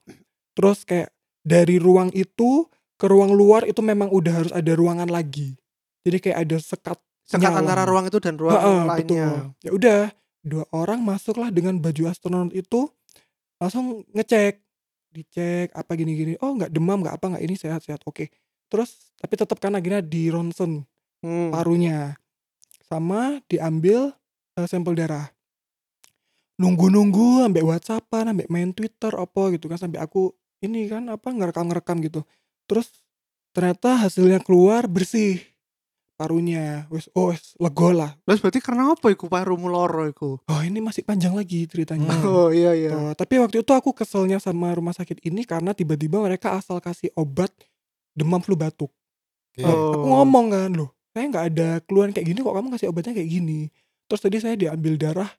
Terus kayak dari ruang itu ke ruang luar itu memang udah harus ada ruangan lagi. Jadi kayak ada sekat. sekat nyala. antara ruang itu dan ruang Heeh, lainnya. betul. Ya udah, dua orang masuklah dengan baju astronot itu langsung ngecek, dicek apa gini-gini. Oh nggak demam nggak apa nggak ini sehat-sehat. Oke. Terus tapi tetap kan akhirnya di ronsen Hmm. parunya sama diambil eh, sampel darah nunggu-nunggu ambek whatsappan ambek main twitter apa gitu kan sampai aku ini kan apa ngerekam-ngerekam gitu terus ternyata hasilnya keluar bersih parunya wes oh wes lega lah Terus berarti karena apa iku parumu loro iku? oh ini masih panjang lagi ceritanya Hmm. <laughs> Oh iya iya. Tuh, tapi waktu itu aku keselnya sama rumah sakit ini karena tiba-tiba mereka asal kasih obat demam flu batuk Oke. Oh. Aku ngomong kan loh, saya nggak ada keluhan kayak gini kok kamu kasih obatnya kayak gini. Terus tadi saya diambil darah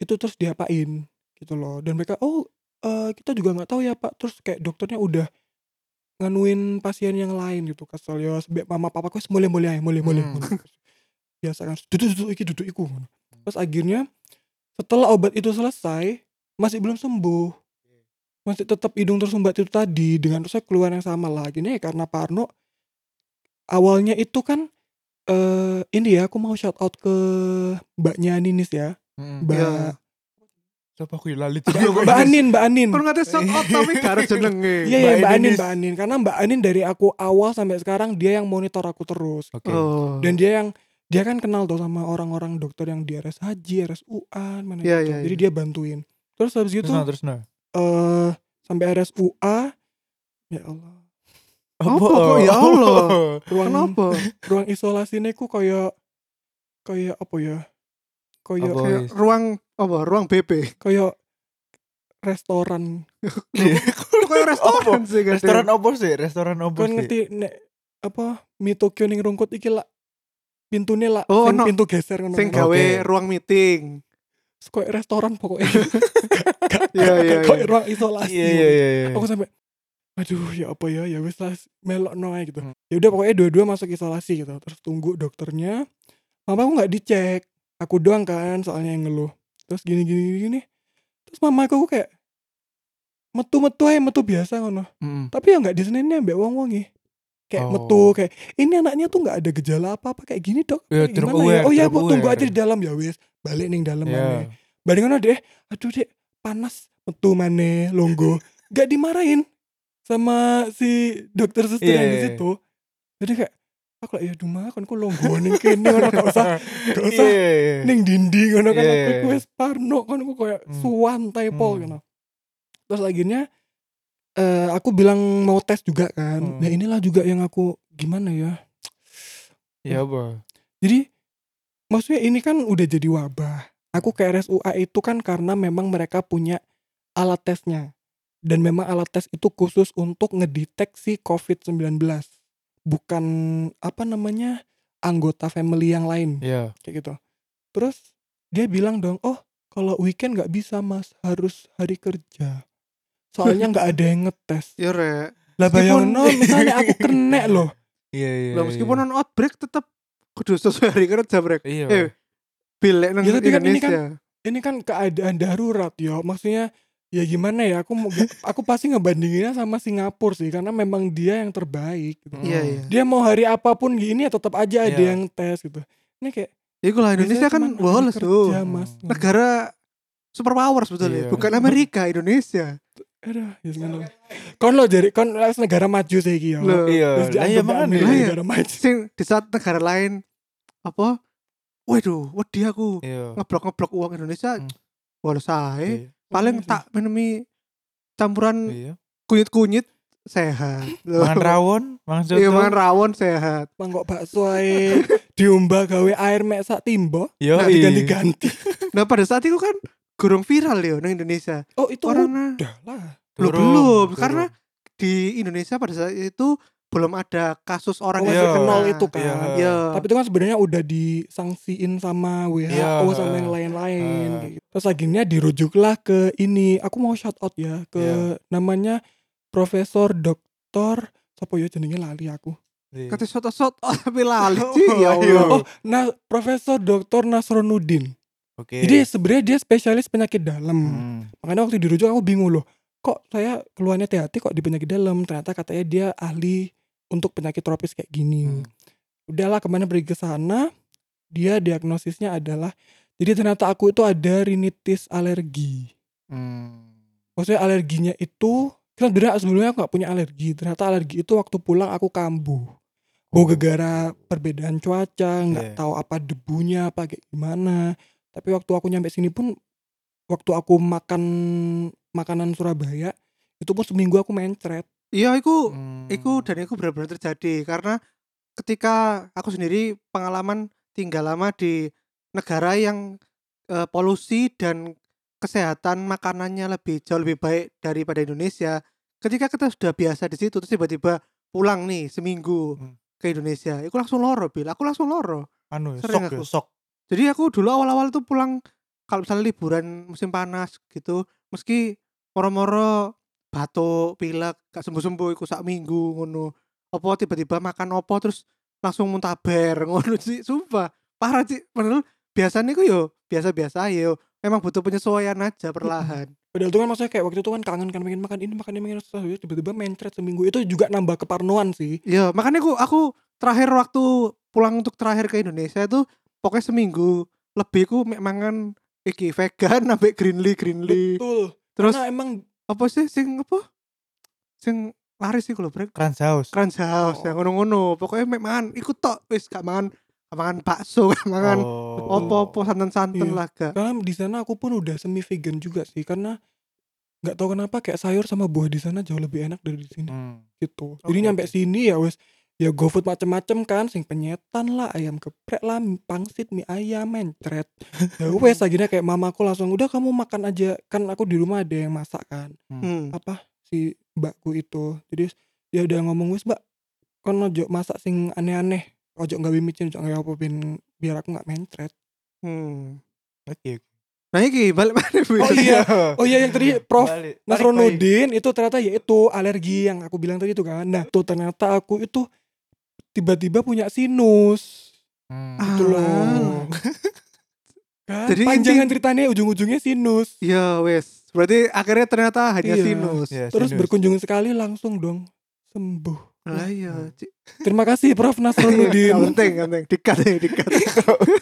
itu terus diapain gitu loh. Dan mereka oh eh, kita juga nggak tahu ya pak. Terus kayak dokternya udah nganuin pasien yang lain gitu kesel ya sebab mama papa kok mulai mulai aja, mulai mulai Hmm. biasa kan duduk duduk iki duduk iku terus akhirnya setelah obat itu selesai masih belum sembuh masih tetap hidung tersumbat itu tadi dengan saya keluhan yang sama lah gini ya karena Parno awalnya itu kan eh ini ya aku mau shout out ke mbaknya Ninis ya Mm-mm. mbak Iya. Siapa aku ya, lali Ya, mbak Anin mbak Anin Kan ngate shout out tapi ada jenenge. iya iya Mbak Anin mbak Anin karena mbak Anin dari aku awal sampai sekarang dia yang monitor aku terus Oke. Oh. dan dia yang dia kan kenal tuh sama orang-orang dokter yang di RS Haji, RS UAN mana Iya, gitu. iya, Jadi iya. dia bantuin. Terus habis itu Terus nah, terus nah. eh sampai RS UA ya Allah. Apa kok? Ya Allah. <laughs> Ruang Kenapa? ruang isolasinya ku kayak kayak apa ya? Kayak Apa? Kayak ruang apa? Ruang BP. kayak restoran. <laughs> Kayak restoran sih kan. Restoran opo sih? Restoran opo sih? ngerti nek apa Mi Tokyo ning rungkut iki lah pintunya lah Oh, no. pintu geser ngono. Sing kan. gawe Oke. ruang meeting. Kayak restoran pokoknya. <laughs> Iya iya Kayak iya. ruang isolasi. Iya iya iya. iya. aku sampai aduh ya apa ya ya wis lah melok no ae gitu Hmm. ya udah pokoknya dua-dua masuk isolasi gitu terus tunggu dokternya mama aku nggak dicek aku doang kan soalnya yang ngeluh terus gini gini gini, gini. terus mama aku kayak metu metu aja metu biasa ngono. Mm-mm. tapi ya nggak diseninnya mbak wong wongi kayak Oh. metu kayak ini anaknya tuh nggak ada gejala apa apa kayak gini dok. Ya, Kayak gimana ya? oh ya bu tunggu aja di dalam ya wis. Balik nih dalam Iya. mana balik ngono deh aduh dek panas metu mana longgo gak dimarahin sama si dokter suster Iya, yang di iya, situ. Jadi kayak aku lah ya kan ku longgo ning kene ngono gak usah gak usah ning dinding ngono kan Iya, aku iya. wis parno kan aku kayak Hmm. suwan typo Hmm. gitu. Terus akhirnya eh aku bilang mau tes juga kan. Hmm. Nah inilah juga yang aku gimana ya. Ya apa? Jadi maksudnya ini kan udah jadi wabah. Aku ke RSUA itu kan karena memang mereka punya alat tesnya. Dan memang alat tes itu khusus untuk ngedeteksi COVID-19. Bukan apa namanya anggota family yang lain Iya. kayak gitu. Terus dia bilang dong, oh kalau weekend nggak bisa mas, harus hari kerja. Soalnya nggak ada yang ngetes. Ya rek. Lah Meskipun- bayangin no, misalnya aku kena loh. Iya iya. Lah meskipun iya. non outbreak tetep kudu sesuai hari kerja brek. Iya. Eh, Bilek nang Ya, kan ini kan- Indonesia. Ini kan keadaan darurat yo. Maksudnya ya gimana ya? Aku mau aku pasti ngebandinginnya sama Singapura sih karena memang dia yang terbaik. Gitu. Hmm. Iya iya. Dia mau hari apa pun gini ya tetap aja ada Iya. yang tes gitu. Ini kayak Iku lah Indonesia kan cuman hari woles kerja, tuh. Mas. Negara super power sebetulnya, Iya. bukan Amerika, Indonesia. Aduh, ya sebenarnya. Kon lo jadi kon negara maju sih iki. Loh, Iya. Terus Lah dianggap iya makanya. Amerika Lah, iya. negara maju. sing di saat negara lain apa? Waduh, wedi aku Iya. ngeblok-ngeblok uang Indonesia. Hmm. Woles ae. Iya. Paling Iya tak minumi campuran Iya. kunyit-kunyit sehat. Loh. Mangan rawon, mangan soto. Iya, mangan rawon sehat. Mangkok bakso ae <laughs> diumbah gawe air mek sak timbo. Yo, Nah, diganti-ganti. <laughs> Nah, pada saat itu kan gurung viral ya di Indonesia. Oh, itu Karena udah lah. Loh, belum, karena di Indonesia pada saat itu belum ada kasus orang Oh, yang masih Iya. kenal kena. itu kan. Iya. Iya. Tapi itu kan sebenarnya udah disangsiin sama WHO Iya. sama yang lain-lain. Kayak gitu. Terus akhirnya dirujuklah ke ini. Aku mau shout out ya ke Iya. namanya Profesor Doktor siapa ya jenenge lali aku. Iya. Kata shot-shot oh, tapi lali Ci, <laughs> ya Oh, iya. Allah. Oh, nah Profesor Doktor Nasronuddin. Oke. Jadi sebenarnya dia spesialis penyakit dalam. Hmm. Makanya waktu dirujuk aku bingung loh. Kok saya keluarnya hati-hati kok di penyakit dalam. Ternyata katanya dia ahli untuk penyakit tropis kayak gini. Hmm. Udahlah ke mana pergi ke sana. Dia diagnosisnya adalah jadi ternyata aku itu ada rinitis alergi. Hmm. Maksudnya alerginya itu kan sebenarnya sebelumnya aku gak punya alergi. Ternyata alergi itu waktu pulang aku kambuh. Bau gegara perbedaan cuaca, nggak Iya. tahu apa debunya apa kayak gimana. Tapi waktu aku nyampe sini pun waktu aku makan makanan Surabaya itu pun seminggu aku mencret. Iya, iku Hmm. iku dan iku benar-benar terjadi karena ketika aku sendiri pengalaman tinggal lama di negara yang eh, polusi dan kesehatan makanannya lebih jauh lebih baik daripada Indonesia. Ketika kita sudah biasa di situ terus tiba-tiba pulang nih seminggu Hmm. ke Indonesia, aku langsung loro, Bil. Aku langsung loro. anu ya, Sering sok ya, aku. sok. Jadi aku dulu awal-awal tuh pulang kalau misalnya liburan musim panas gitu, meski moro-moro batuk, pilek, gak sembuh-sembuh iku sak minggu ngono. Apa tiba-tiba makan opo terus langsung muntaber <laughs> ngono sih, sumpah. Parah sih, padahal biasanya iku yo biasa-biasa yo. Emang butuh penyesuaian aja perlahan. <laughs> Padahal itu kan maksudnya kayak waktu itu kan kangen kan pengen makan ini makan ini makan itu tiba-tiba mencret seminggu itu juga nambah keparnoan sih. Iya, makanya aku aku terakhir waktu pulang untuk terakhir ke Indonesia itu pokoknya seminggu lebih ku mangan iki vegan <laughs> sampai greenly greenly. Betul. Terus Karena emang apa sih sing apa sing laris sih kalau brek Crunch House. crunch house Oh. yang ngono-ngono pokoknya mek mangan ikut tok wis gak mangan gak mangan bakso <laughs> gak mangan Oh. opo-opo santan-santan Iya. lah gak karena di sana aku pun udah semi vegan juga sih karena nggak tahu kenapa kayak sayur sama buah di sana jauh lebih enak dari di sini Hmm. gitu. Jadi Oke, nyampe sini ya wes ya GoFood macem-macem kan sing penyetan lah ayam geprek lah pangsit mie ayam mencret ya <laughs> wes akhirnya kayak mamaku langsung udah kamu makan aja kan aku di rumah ada yang masak kan hmm. apa si mbakku itu jadi dia udah ngomong wes mbak kon ojo masak sing aneh-aneh ojo nggak micin ojo nggak apa bin biar aku nggak mencret hmm. Oke. oke. nah iki balik mana Bu? Oh iya. <laughs> oh iya yang tadi Prof Balik. Balik, Nasronuddin itu ternyata yaitu alergi yang aku bilang tadi itu kan. Nah, tuh ternyata aku itu tiba-tiba punya sinus. Hmm. Gitu Ah. loh. kan? Jadi panjangan inti- ceritanya ujung-ujungnya sinus. ya wes berarti akhirnya ternyata hanya Iya. sinus Ya, Terus sinus. berkunjung sekali langsung dong sembuh. lah iya Hmm. Ci. Terima kasih Prof Nasronuddin. Gak penting gak penting dikat ya dikat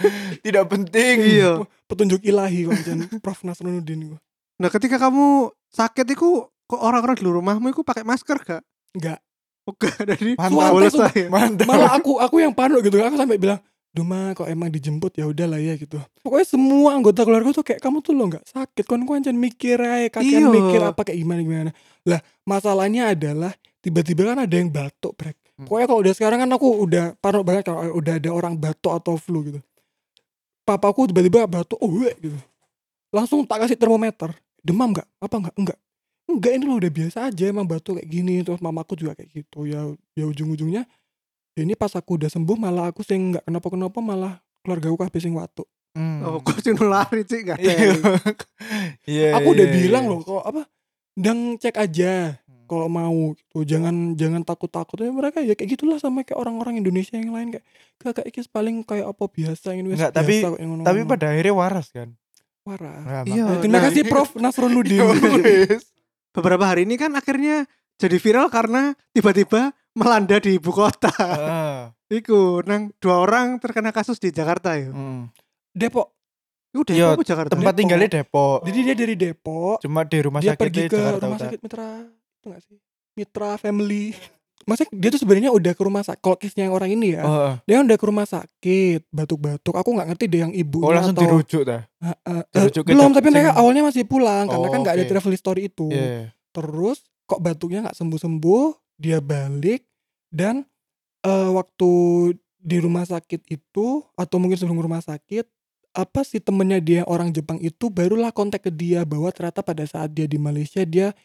<laughs> Tidak penting. iya Petunjuk ilahi kok. Prof Nasronuddin gua. nah ketika kamu sakit itu kok orang-orang di rumahmu itu pakai masker gak Enggak. Oke, dari bolos saya. Mantap. malah aku aku yang panik gitu. Aku sampai bilang Duma kok emang dijemput? Ya udahlah ya gitu. Pokoknya semua anggota keluarga tuh kayak kamu tuh lo nggak sakit? Kon kon jangan mikir aja Iya. kalian mikir apa kayak gimana gimana. Lah masalahnya adalah tiba-tiba kan ada yang batuk brek. Hmm. pokoknya kalau udah sekarang kan aku udah parno banget kalau udah ada orang batuk atau flu gitu. Papaku tiba-tiba batuk oh gitu. Langsung tak kasih termometer. Demam nggak? Apa nggak? Enggak enggak ini lo udah biasa aja emang batuk kayak gini terus mamaku juga kayak gitu ya ya ujung-ujungnya ya ini pas aku udah sembuh malah aku sing nggak kenapa-kenapa malah keluarga aku kabeh sing watuk Hmm. Oh, kok sih lari sih gak ada. Iya. <laughs> Iya. aku udah iya, bilang iya. loh kalau apa dan cek aja Hmm. kalau mau gitu jangan jangan takut-takut ya mereka ya kayak gitulah sama kayak orang-orang Indonesia yang lain kayak gak kayak iki paling kayak apa biasa ini wis Enggak, tapi- biasa kok yang Tapi ngono-ngono." pada akhirnya waras kan. Parah. Nah, Iya, terima nah, <laughs> kasih Prof Nasruddin Wes. Beberapa hari ini kan akhirnya jadi viral karena tiba-tiba melanda di ibu kota. Heeh. Iku nang dua orang terkena kasus di Jakarta ya. Hmm. Depok Iku Depok Iya, apa Jakarta? Tempat Depok. tinggalnya Depok. jadi dia dari Depok Cuma di rumah dia sakit pergi di ke Jakarta rumah sakit Mitra itu gak sih Mitra Family Maksudnya dia tuh sebenarnya udah ke rumah sakit Kalau kisnya yang orang ini ya Oh. Dia udah ke rumah sakit Batuk-batuk Aku gak ngerti deh yang ibunya oh langsung atau dirujuk dah. Eh, eh, dirujuk ke Belum tapi mereka awalnya masih pulang Karena Oh, kan gak ada travel history itu Iya. Terus kok batuknya gak sembuh-sembuh Dia balik Dan eh, Waktu di rumah sakit itu Atau mungkin sebelum rumah sakit apa sih temennya dia orang Jepang itu barulah kontak ke dia bahwa ternyata pada saat dia di Malaysia dia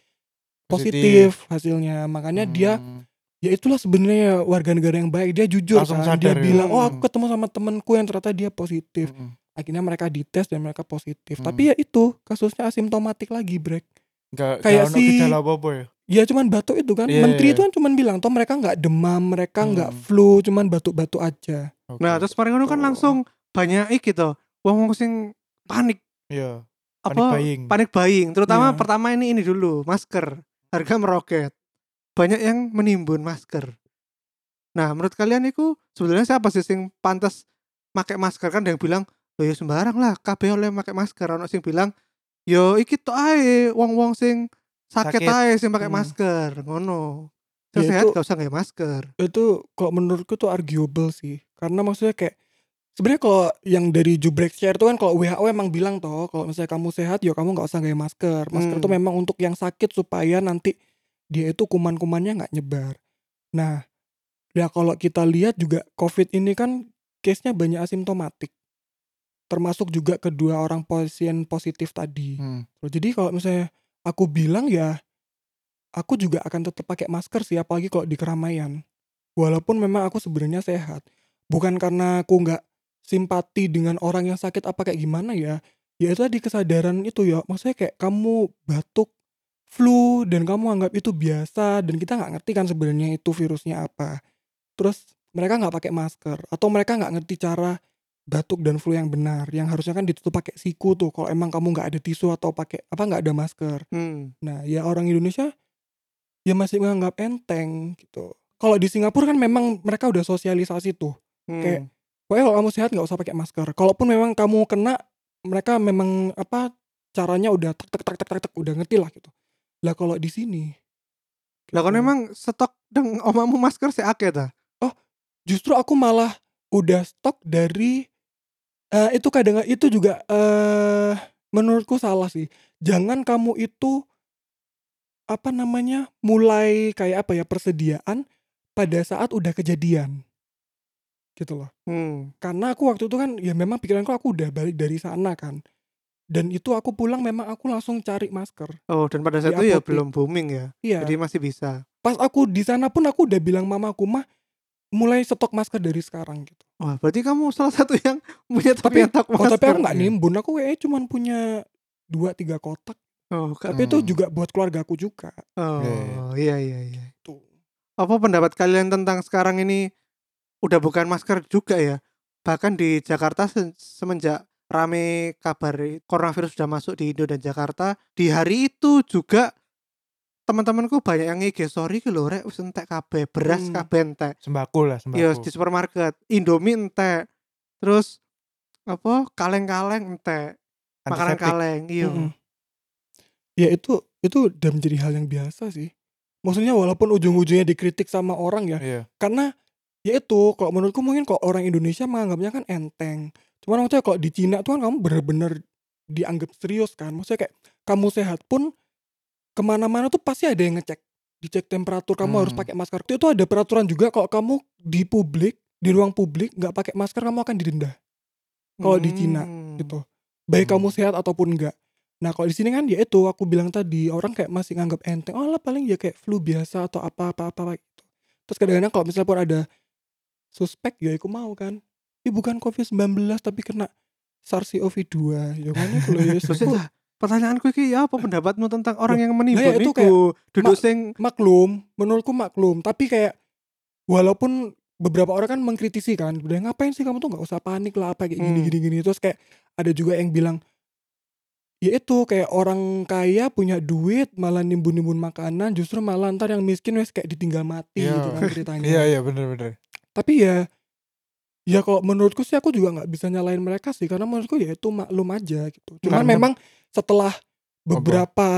positif, hasilnya makanya dia Hmm. Ya itulah sebenarnya warga negara yang baik dia jujur Langsung kan dia sadar ya. bilang oh Hmm. aku ketemu sama temenku yang ternyata dia positif Mm-mm. akhirnya mereka dites dan mereka positif Hmm. tapi ya itu kasusnya asimptomatik lagi brek Nggak Kayak ono si- apa-apa ya. ya cuman batuk itu kan Iya, menteri iya. itu kan cuman bilang toh mereka nggak demam mereka nggak Hmm. flu cuman batuk-batuk aja Oke. Nah, terus kemarin ngono kan Tuh. langsung banyak iki to. Wong-wong sing panik iya. apa Panik buying. panik buying. Terutama Iya. pertama ini ini dulu, masker. Harga meroket. Banyak yang menimbun masker. Nah, menurut kalian itu sebenarnya siapa sih sing pantas pakai masker kan ada yang bilang, "Loh ya sembarang lah, kabeh oleh pakai masker." Ono sing bilang, "Yo iki tok ae wong-wong sing sakit, Sakit. ae sing pakai Hmm. masker." Ngono. Sing Ya sehat itu- gak usah pakai masker. itu kalau menurutku tuh arguable sih karena maksudnya kayak sebenarnya kalau yang dari Jubrek share tuh kan kalau WHO emang bilang toh kalau misalnya kamu sehat ya kamu nggak usah gaya masker masker Hmm. tuh memang untuk yang sakit supaya nanti dia itu kuman-kumannya nggak nyebar nah ya kalau kita lihat juga COVID ini kan case-nya banyak asimptomatik termasuk juga kedua orang pasien positif tadi Hmm. jadi kalau misalnya aku bilang ya aku juga akan tetap pakai masker sih apalagi kalau di keramaian. Walaupun memang aku sebenarnya sehat. Bukan karena aku nggak simpati dengan orang yang sakit apa kayak gimana ya. Ya itu tadi kesadaran itu ya. Maksudnya kayak kamu batuk, flu dan kamu anggap itu biasa dan kita nggak ngerti kan sebenarnya itu virusnya apa. Terus mereka nggak pakai masker atau mereka nggak ngerti cara batuk dan flu yang benar yang harusnya kan ditutup pakai siku tuh kalau emang kamu nggak ada tisu atau pakai apa nggak ada masker Hmm. Nah, ya orang Indonesia ya masih menganggap enteng gitu. Kalau di Singapura kan memang mereka udah sosialisasi tuh. Hmm. Kayak, Pokoknya kalau kamu sehat nggak usah pakai masker. Kalaupun memang kamu kena, mereka memang apa caranya udah tek tek tek tek tek, tek, udah ngerti lah gitu. Lah kalau di sini, Lah kan memang stok deng <laughs> omamu masker sih akeh ta. justru aku malah udah stok dari eh, itu kadang itu juga eh menurutku salah sih. Jangan kamu itu apa namanya mulai kayak apa ya persediaan pada saat udah kejadian gitu loh Hmm. karena aku waktu itu kan ya memang pikiranku aku udah balik dari sana kan dan itu aku pulang memang aku langsung cari masker Oh, dan pada saat itu ya belum booming ya. iya Jadi masih bisa. pas aku di sana pun aku udah bilang mamaku mah mulai stok masker dari sekarang gitu Wah, berarti kamu salah satu yang <laughs> punya tapi stok oh, masker. tapi aku nggak nimbun aku kayaknya cuma punya dua tiga kotak Oh, ka- tapi itu juga buat keluarga aku juga oh, iya iya iya. tuh Apa pendapat kalian tentang sekarang ini udah bukan masker juga ya? Bahkan di Jakarta se- semenjak rame kabar coronavirus sudah masuk di Indo dan Jakarta, di hari itu juga teman-temanku banyak yang nge sorry ki lho rek wis entek kabeh, beras Hmm. kabeh entek. Sembako lah, sembako. Iya di supermarket, Indomie entek. Terus apa kaleng-kaleng entek, makanan kaleng, iya. Mm-mm. ya itu itu udah menjadi hal yang biasa sih maksudnya walaupun ujung-ujungnya dikritik sama orang ya Iya. karena ya itu kalau menurutku mungkin kalau orang Indonesia menganggapnya kan enteng cuman maksudnya kalau di Cina tuh kan kamu bener-bener dianggap serius kan. Maksudnya kayak kamu sehat pun ke mana-mana tuh pasti ada yang ngecek. Dicek temperatur kamu harus Hmm. pakai masker. Itu ada peraturan juga kalau kamu di publik di ruang publik nggak pakai masker kamu akan didenda kalau di Cina Hmm. gitu baik Hmm. kamu sehat ataupun enggak nah kalau di sini kan ya itu aku bilang tadi orang kayak masih nganggap enteng oh lah paling ya kayak flu biasa atau apa apa apa gitu. Terus kadang-kadang kalau misalnya pun ada suspek ya aku mau kan ini bukan covid 19 tapi kena SARS-CoV-2 ya kan itu loh ya pertanyaanku iki ya apa pendapatmu tentang orang yang menimbun Lah ya, itu kayak duduk mak- sing maklum menurutku maklum tapi kayak walaupun beberapa orang kan mengkritisi kan udah ngapain sih kamu tuh nggak usah panik lah apa kayak gini Hmm. gini gini terus kayak ada juga yang bilang ya itu kayak orang kaya punya duit malah nimbun nimbun makanan justru malah ntar yang miskin wes kayak ditinggal mati Iya. gitu kan ceritanya <laughs> Iya iya bener-bener. tapi ya ya kalau menurutku sih aku juga nggak bisa nyalain mereka sih karena menurutku ya itu maklum aja gitu cuman Karena- memang setelah beberapa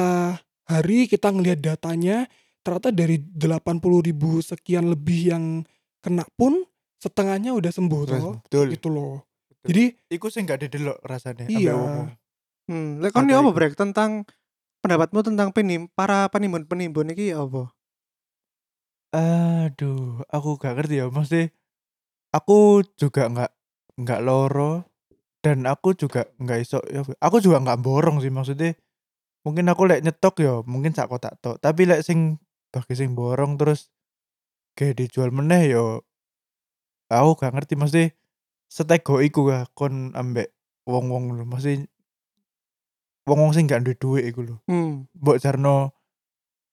hari kita ngelihat datanya ternyata dari 80.000 ribu sekian lebih yang kena pun setengahnya udah sembuh toh Betul. gitu loh Betul. jadi Iku sing gak didelok rasanya. Iya. hmm, lek kon apa iku. brek tentang pendapatmu tentang penim para penimbun-penimbun iki apa? Aduh, aku gak ngerti ya. Mesti aku juga nggak nggak loro dan aku juga nggak iso ya aku juga nggak borong sih maksudnya mungkin aku lek nyetok ya mungkin sak kotak tok tapi lek sing bagi sing borong terus kayak dijual meneh yo aku gak ngerti mesti setego iku ya kon ambek wong-wong lho mesti wong-wong sing gak duwe duit iku lho Hmm. mbok jarno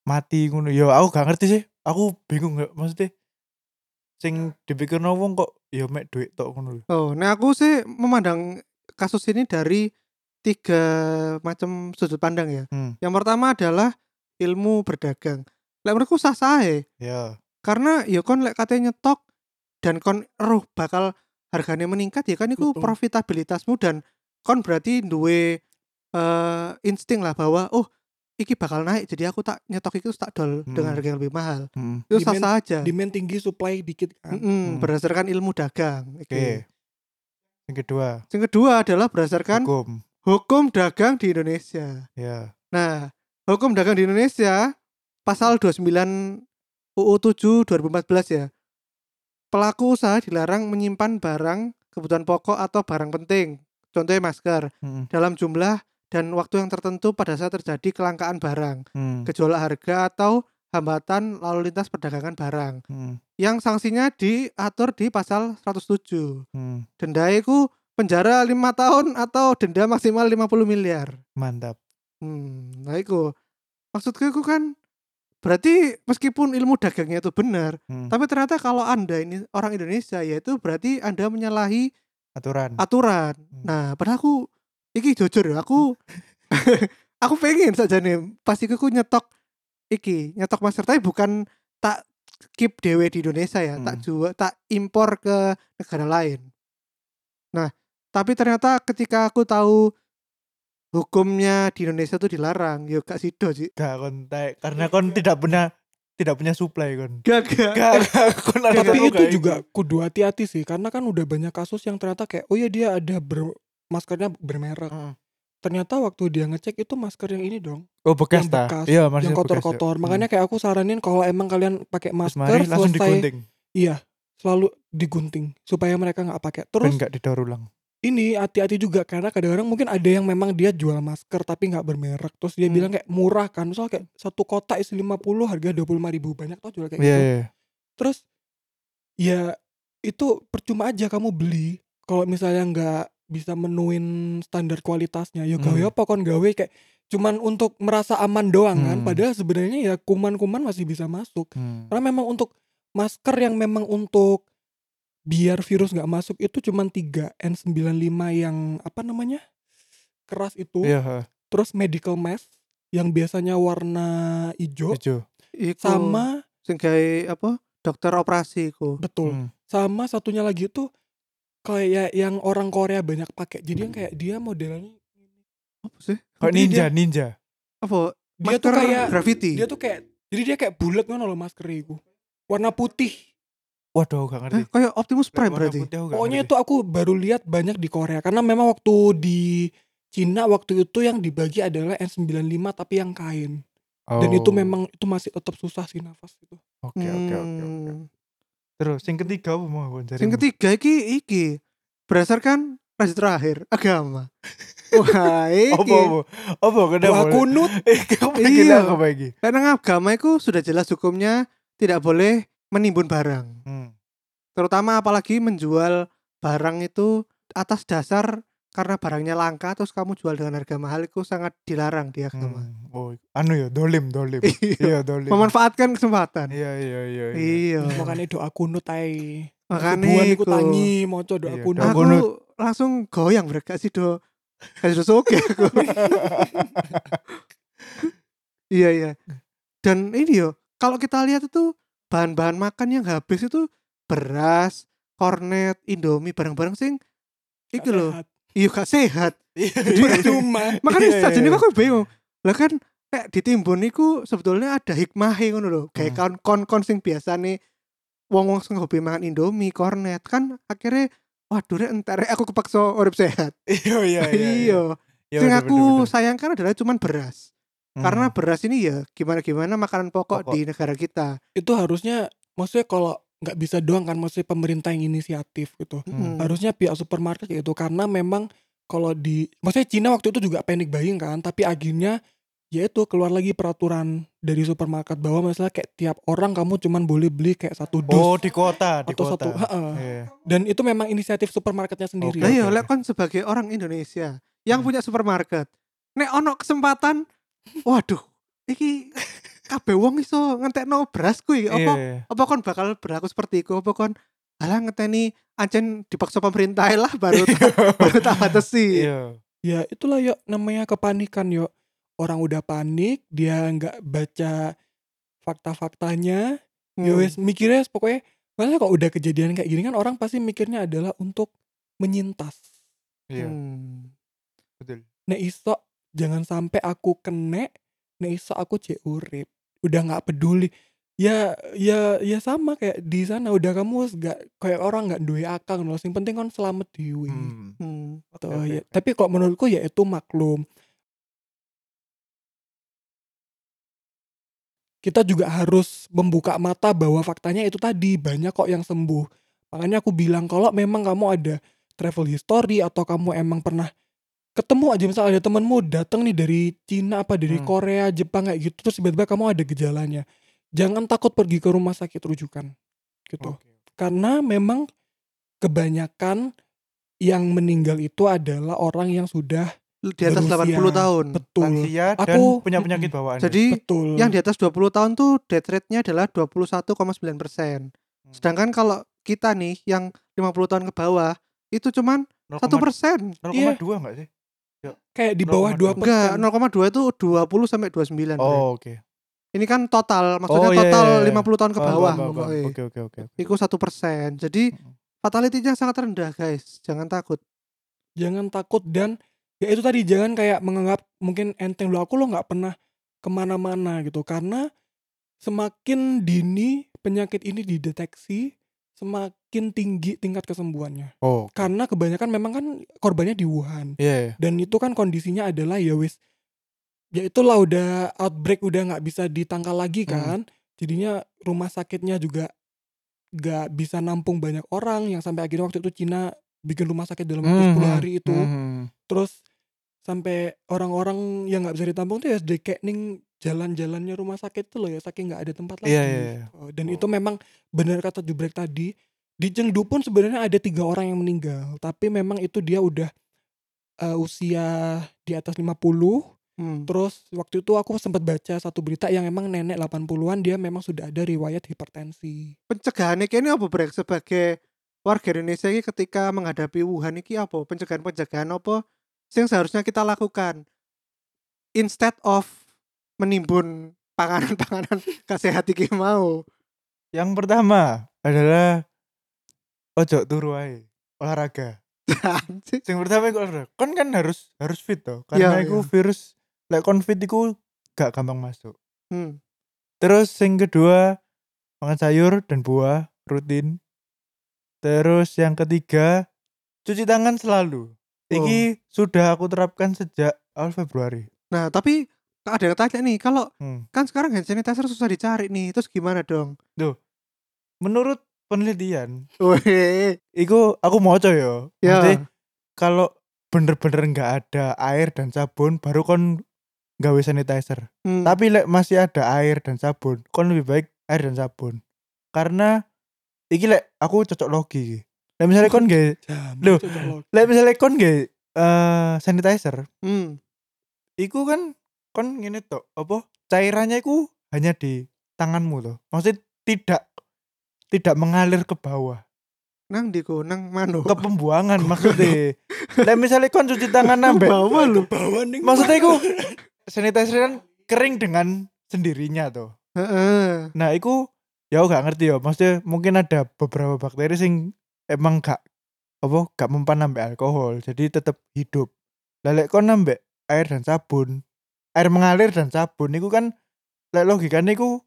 mati ngono ya aku gak ngerti sih aku bingung gak maksudnya sing dipikir wong kok ya mek duit tok ngono lho Oh, nah aku sih memandang kasus ini dari tiga macam sudut pandang ya. hmm. Yang pertama adalah ilmu berdagang. Lek menurutku sah sae ya karena ya kon lek katanya nyetok dan kon roh bakal harganya meningkat ya kan itu profitabilitasmu dan kon berarti duwe eh, insting lah bahwa oh iki bakal naik jadi aku tak nyetok itu tak dol dengan Hmm. harga yang lebih mahal. hmm. Itu sah Demand- sah aja. demand tinggi supply dikit kan Mm-mm, Hmm. berdasarkan ilmu dagang. oke Oke. yang kedua Yang kedua adalah berdasarkan hukum hukum dagang di Indonesia. ya Nah, hukum dagang di Indonesia pasal 29 UU 7 2014 ya. Pelaku usaha dilarang menyimpan barang kebutuhan pokok atau barang penting, contohnya masker, hmm. dalam jumlah dan waktu yang tertentu pada saat terjadi kelangkaan barang, Hmm. gejolak harga atau hambatan lalu lintas perdagangan barang. Hmm. Yang sanksinya diatur di pasal 107. Hmm. Denda itu penjara lima tahun atau denda maksimal 50 miliar. mantap Hmm, nah itu maksudku itu kan berarti meskipun ilmu dagangnya itu benar, hmm. tapi ternyata kalau anda ini orang Indonesia ya itu berarti anda menyalahi aturan aturan. Hmm. Nah, padahal aku iki jujur ya, aku <laughs> aku pengen saja nih pasti aku nyetok iki nyetok masker tapi bukan tak keep dewe di Indonesia ya, tak Hmm. jual, tak impor ke negara lain. Nah, tapi ternyata ketika aku tahu hukumnya di Indonesia tuh dilarang, ya gak sido sih. gak kontak karena kon tidak punya tidak punya supply kon Gak gak. gak gak kon tapi itu gak juga kudu hati-hati sih karena kan udah banyak kasus yang ternyata kayak oh ya dia ada ber maskernya bermerek. Heeh. ternyata waktu dia ngecek itu masker yang ini dong oh bekas yang ta? bekas, iya yang ya. kotor-kotor. Hmm. makanya kayak aku saranin kalau emang kalian pakai masker mari langsung selesai digunting? iya selalu digunting supaya mereka nggak pakai. Terus nggak didaur ulang? ini hati-hati juga karena kadang-kadang mungkin ada yang memang dia jual masker tapi nggak bermerek. Terus dia Hmm. bilang kayak murah kan soal kayak satu kotak isi 50 harga 25 ribu banyak tau jual kayak iya gitu. iya. Terus ya itu percuma aja kamu beli. Kalau misalnya nggak bisa menuin standar kualitasnya ya gawe Hmm. apa kon gawe kayak cuman untuk merasa aman doang kan Hmm. padahal sebenarnya ya kuman-kuman masih bisa masuk Hmm. karena memang untuk masker yang memang untuk biar virus nggak masuk itu cuman 3 N95 yang apa namanya keras itu iya ha. terus medical mask yang biasanya warna hijau hijau Iku sama sing gawe apa? Dokter operasi iku. betul Hmm. sama satunya lagi tuh kayak yang orang Korea banyak pakai jadi yang kayak dia modelnya Apa sih? Jadi ninja dia- ninja Apa? dia tuh kayak graffiti. dia tuh kayak Jadi dia kayak bulat ngono loh masker iku. Warna putih. Waduh gak ngerti. Eh, kayak Optimus Prime warna berarti. Pokoknya ngerti. itu aku baru lihat banyak di Korea karena memang waktu di Cina waktu itu yang dibagi adalah N95 tapi yang kain. Dan itu Oh. memang itu masih tetap susah sih nafas itu. Oke oke oke oke. Terus yang ketiga apa mau Bon? Yang ketiga iki iki berdasarkan rajin terakhir agama. <laughs> Wah, iki. Apa apa? Apa kenapa? Doa kunut pengen Iya. apa lagi? Karena agama itu sudah jelas hukumnya tidak boleh menimbun barang. Hmm. Terutama apalagi menjual barang itu atas dasar karena barangnya langka terus kamu jual dengan harga mahal itu sangat dilarang di agama. Hmm. Oh, anu ya, dolim, dolim. <laughs> Iya. iya, dolim. Memanfaatkan kesempatan. Iya, iya, iya. iya. Iya. makanya doa kunut ae. Makanya iku iku. tangi maca doa Iya, kunut. doa Aku kunut. langsung goyang mereka sih do. Kasih do soge aku. <laughs> iya iya. Dan ini yo, kalau kita lihat itu bahan-bahan makan yang habis itu beras, kornet, indomie, barang-barang sing itu loh. Iya gak sehat. Iya. Cuma Makanya Iya, saja iya. aku bingung. Lah kan kayak ditimbun iku sebetulnya ada hikmahnya ngono lho. Kayak Hmm. kon-kon sing biasa nih wong-wong sing hobi mangan indomie, kornet kan akhirnya waduh rek entar aku kepaksa urip sehat. <laughs> Iya, iya, iya. Iya. Iya, Sing bener, aku sayangkan adalah cuman beras. Hmm. Karena beras ini ya gimana-gimana makanan pokok, Pokok. di negara kita. itu harusnya maksudnya kalau nggak bisa doang kan maksudnya pemerintah yang inisiatif gitu. Hmm. Mm. Harusnya pihak supermarket gitu karena memang kalau di maksudnya Cina waktu itu juga panic buying kan, tapi akhirnya ya itu keluar lagi peraturan dari supermarket bahwa misalnya kayak tiap orang kamu cuman boleh beli kayak satu dus Oh, di kota, di atau kota. satu heeh. Iya. dan itu memang inisiatif supermarketnya sendiri. Oke, iya, oke. kon sebagai orang Indonesia yang Hmm. punya supermarket, nek ono kesempatan, waduh, iki kabeh wong iso ngentekno beras kuwi, Iya, apa iya. apa kon bakal berlaku seperti itu, apa kon alah ngeteni ancen dipaksa pemerintah lah baru tak, <laughs> baru tak batasi. Iya. Ya itulah yuk namanya kepanikan yuk. Orang udah panik, dia nggak baca fakta-faktanya, ya Hmm. wes mikirnya pokoknya Maksudnya kalau udah kejadian kayak gini kan orang pasti mikirnya adalah untuk menyintas. Iya, Hmm. betul. Nek iso jangan sampai aku kene, nek iso aku cek urip. Udah nggak peduli. Ya ya ya sama kayak di sana udah kamu nggak kayak orang nggak duwe akal loh. Yang penting kan selamat dewi. Hmm. Hmm. Tuh, Oke, oke, ya. Tapi kalau menurutku ya itu maklum. Kita juga harus membuka mata bahwa faktanya itu tadi banyak kok yang sembuh. Makanya aku bilang kalau memang kamu ada travel history atau kamu emang pernah ketemu aja misal ada temenmu datang nih dari Cina apa dari Hmm. Korea, Jepang kayak gitu terus tiba-tiba kamu ada gejalanya. Jangan takut pergi ke rumah sakit rujukan. Gitu Oke. karena memang kebanyakan yang meninggal itu adalah orang yang sudah Di atas Berusia. 80 tahun. betul Lansia dan Aku- punya penyakit bawaan. Jadi betul yang di atas 20 tahun tuh death rate-nya adalah 21,9 persen. Hmm. Sedangkan kalau kita nih yang 50 tahun ke bawah itu cuman satu persen. 0,2 enggak sih? Kayak di bawah 2 0,2. Enggak, 0,2 itu 20 sampai 29. Bre. Oh, oke. Ini kan total, maksudnya Oh, iya, total iya, iya. 50 tahun ke bawah. Oke, oke, oke. oke. Iku satu persen. Jadi fatality-nya sangat rendah guys. Jangan takut. jangan takut dan ya itu tadi jangan kayak menganggap mungkin enteng lo aku lo nggak pernah ke mana-mana gitu karena semakin dini penyakit ini dideteksi semakin tinggi tingkat kesembuhannya Oh, karena kebanyakan memang kan korbannya di Wuhan iya. iya. dan itu kan kondisinya adalah ya wis ya itulah udah outbreak udah nggak bisa ditangkal lagi Hmm. kan jadinya rumah sakitnya juga nggak bisa nampung banyak orang yang sampai akhirnya waktu itu Cina bikin rumah sakit dalam waktu 10 Mhm, hari itu mhm. terus sampai orang-orang yang nggak bisa ditampung tuh ya ning jalan-jalannya rumah sakit tuh loh ya saking nggak ada tempat lagi Iya, iya, iya. Oh, dan Oh. itu memang benar kata Jubrek tadi di Chengdu pun sebenarnya ada tiga orang yang meninggal tapi memang itu dia udah eh, usia di atas 50 Hmm. terus waktu itu aku sempat baca satu berita yang emang nenek 80-an dia memang sudah ada riwayat hipertensi Pencegahannya kini apa Brek sebagai warga Indonesia ini ketika menghadapi Wuhan ini apa? Pencegahan-pencegahan apa yang seharusnya kita lakukan instead of menimbun panganan-panganan <laughs> sehat iki mau. Yang pertama adalah ojo turu ae. Olahraga. Yang pertama iku olahraga. Kon kan harus harus fit toh. Karena Iya, iku iya. virus lek kon fit iku gak gampang masuk. Hmm. Terus yang kedua makan sayur dan buah rutin. Terus yang ketiga cuci tangan selalu. Iki sudah aku terapkan sejak awal Februari. Nah, tapi ada yang tanya nih, kalau Hmm. kan sekarang hand sanitizer susah dicari nih, terus gimana dong? Menurut penelitian, Weh, iku aku mau ya. ya. Maksudnya kalau bener-bener nggak ada air dan sabun baru kon gawe sanitizer. Hmm. Tapi lek masih ada air dan sabun, kon lebih baik air dan sabun. Karena iki lek aku cocok logi. Lek misalnya kon <laughs> cocok loh. lek misalnya kon gawe eh sanitizer, Hmm. iku kan kon ngene tok, apa? Cairannya iku hanya di tanganmu tuh. Maksudnya tidak tidak mengalir ke bawah, Nang di ku, nang mano. ke pembuangan maksudnya. Lek misalnya kon cuci tangan nambah bawah lu. Bawah nih. maksudnya iku sanitizer kan kering dengan sendirinya tuh. Heeh. Nah, iku ya aku gak ngerti ya. Maksudnya mungkin ada beberapa bakteri sing emang gak apa gak mempan nambah alkohol, jadi tetap hidup. Lah lek kon nambah air dan sabun, air mengalir dan sabun iku kan lek logikanya iku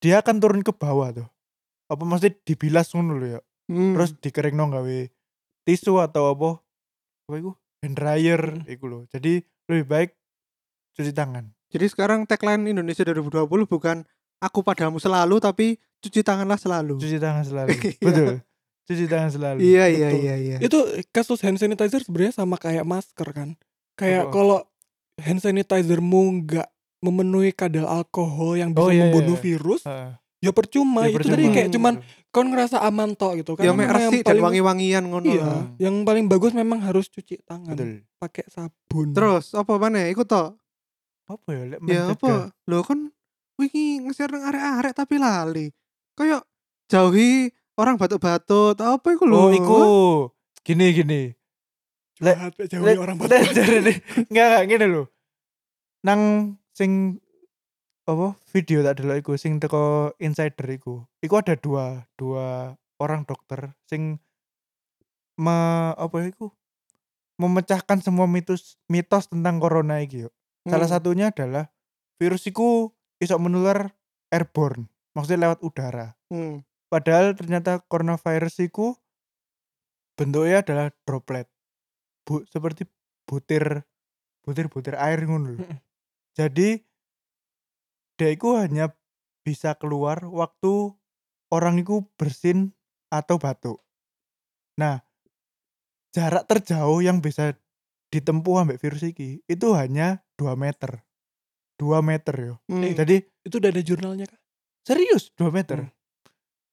dia akan turun ke bawah tuh. Apa mesti dibilas ngono lho ya. Hmm. Terus dikeringno gawe tisu atau apa? Apa iku? Hand dryer iku lho. Jadi lebih baik cuci tangan. Jadi sekarang tagline Indonesia 2020 bukan aku padamu selalu tapi cuci tanganlah selalu. Cuci tangan selalu. <laughs> Iya. Betul. Cuci tangan selalu. Iya iya iya iya. Itu kasus hand sanitizer sebenarnya sama kayak masker kan. Kayak kalau hand sanitizermu nggak memenuhi kadar alkohol yang bisa Oh, iya, membunuh iya. virus, Heeh. ya percuma. Ya, itu tadi percuma. kayak cuman kon ngerasa aman tok gitu kan. ya resik dan paling- wangi-wangian ngono Iya, lah. yang paling bagus memang harus cuci tangan pakai sabun. Terus apa mana? Ikut toh. Apa ya lek Ya apa? Lo kan wingi nge-share nang arek-arek tapi lali. Kayak jauhi orang batuk-batuk atau apa iku lho. Oh, iku. Gini gini. Curhat, jauhi orang. <laughs> Enggak enggak gini lho. Nang sing apa video tak delok iku sing teko insider iku. Iku ada dua dua orang dokter sing me apa iku memecahkan semua mitos mitos tentang corona iki yo. Salah Hmm. satunya adalah virus iku iso menular airborne, maksudnya lewat udara. Hmm. Padahal ternyata coronavirus iku bentuknya adalah droplet. Bu, seperti butir butir-butir air ngono lho. Jadi dia iku hanya bisa keluar waktu orang iku bersin atau batuk. Nah, jarak terjauh yang bisa ditempuh ambek virus iki itu hanya 2 meter. 2 meter yo. Hmm. Jadi Itu udah ada jurnalnya kah? serius 2 meter. Hmm.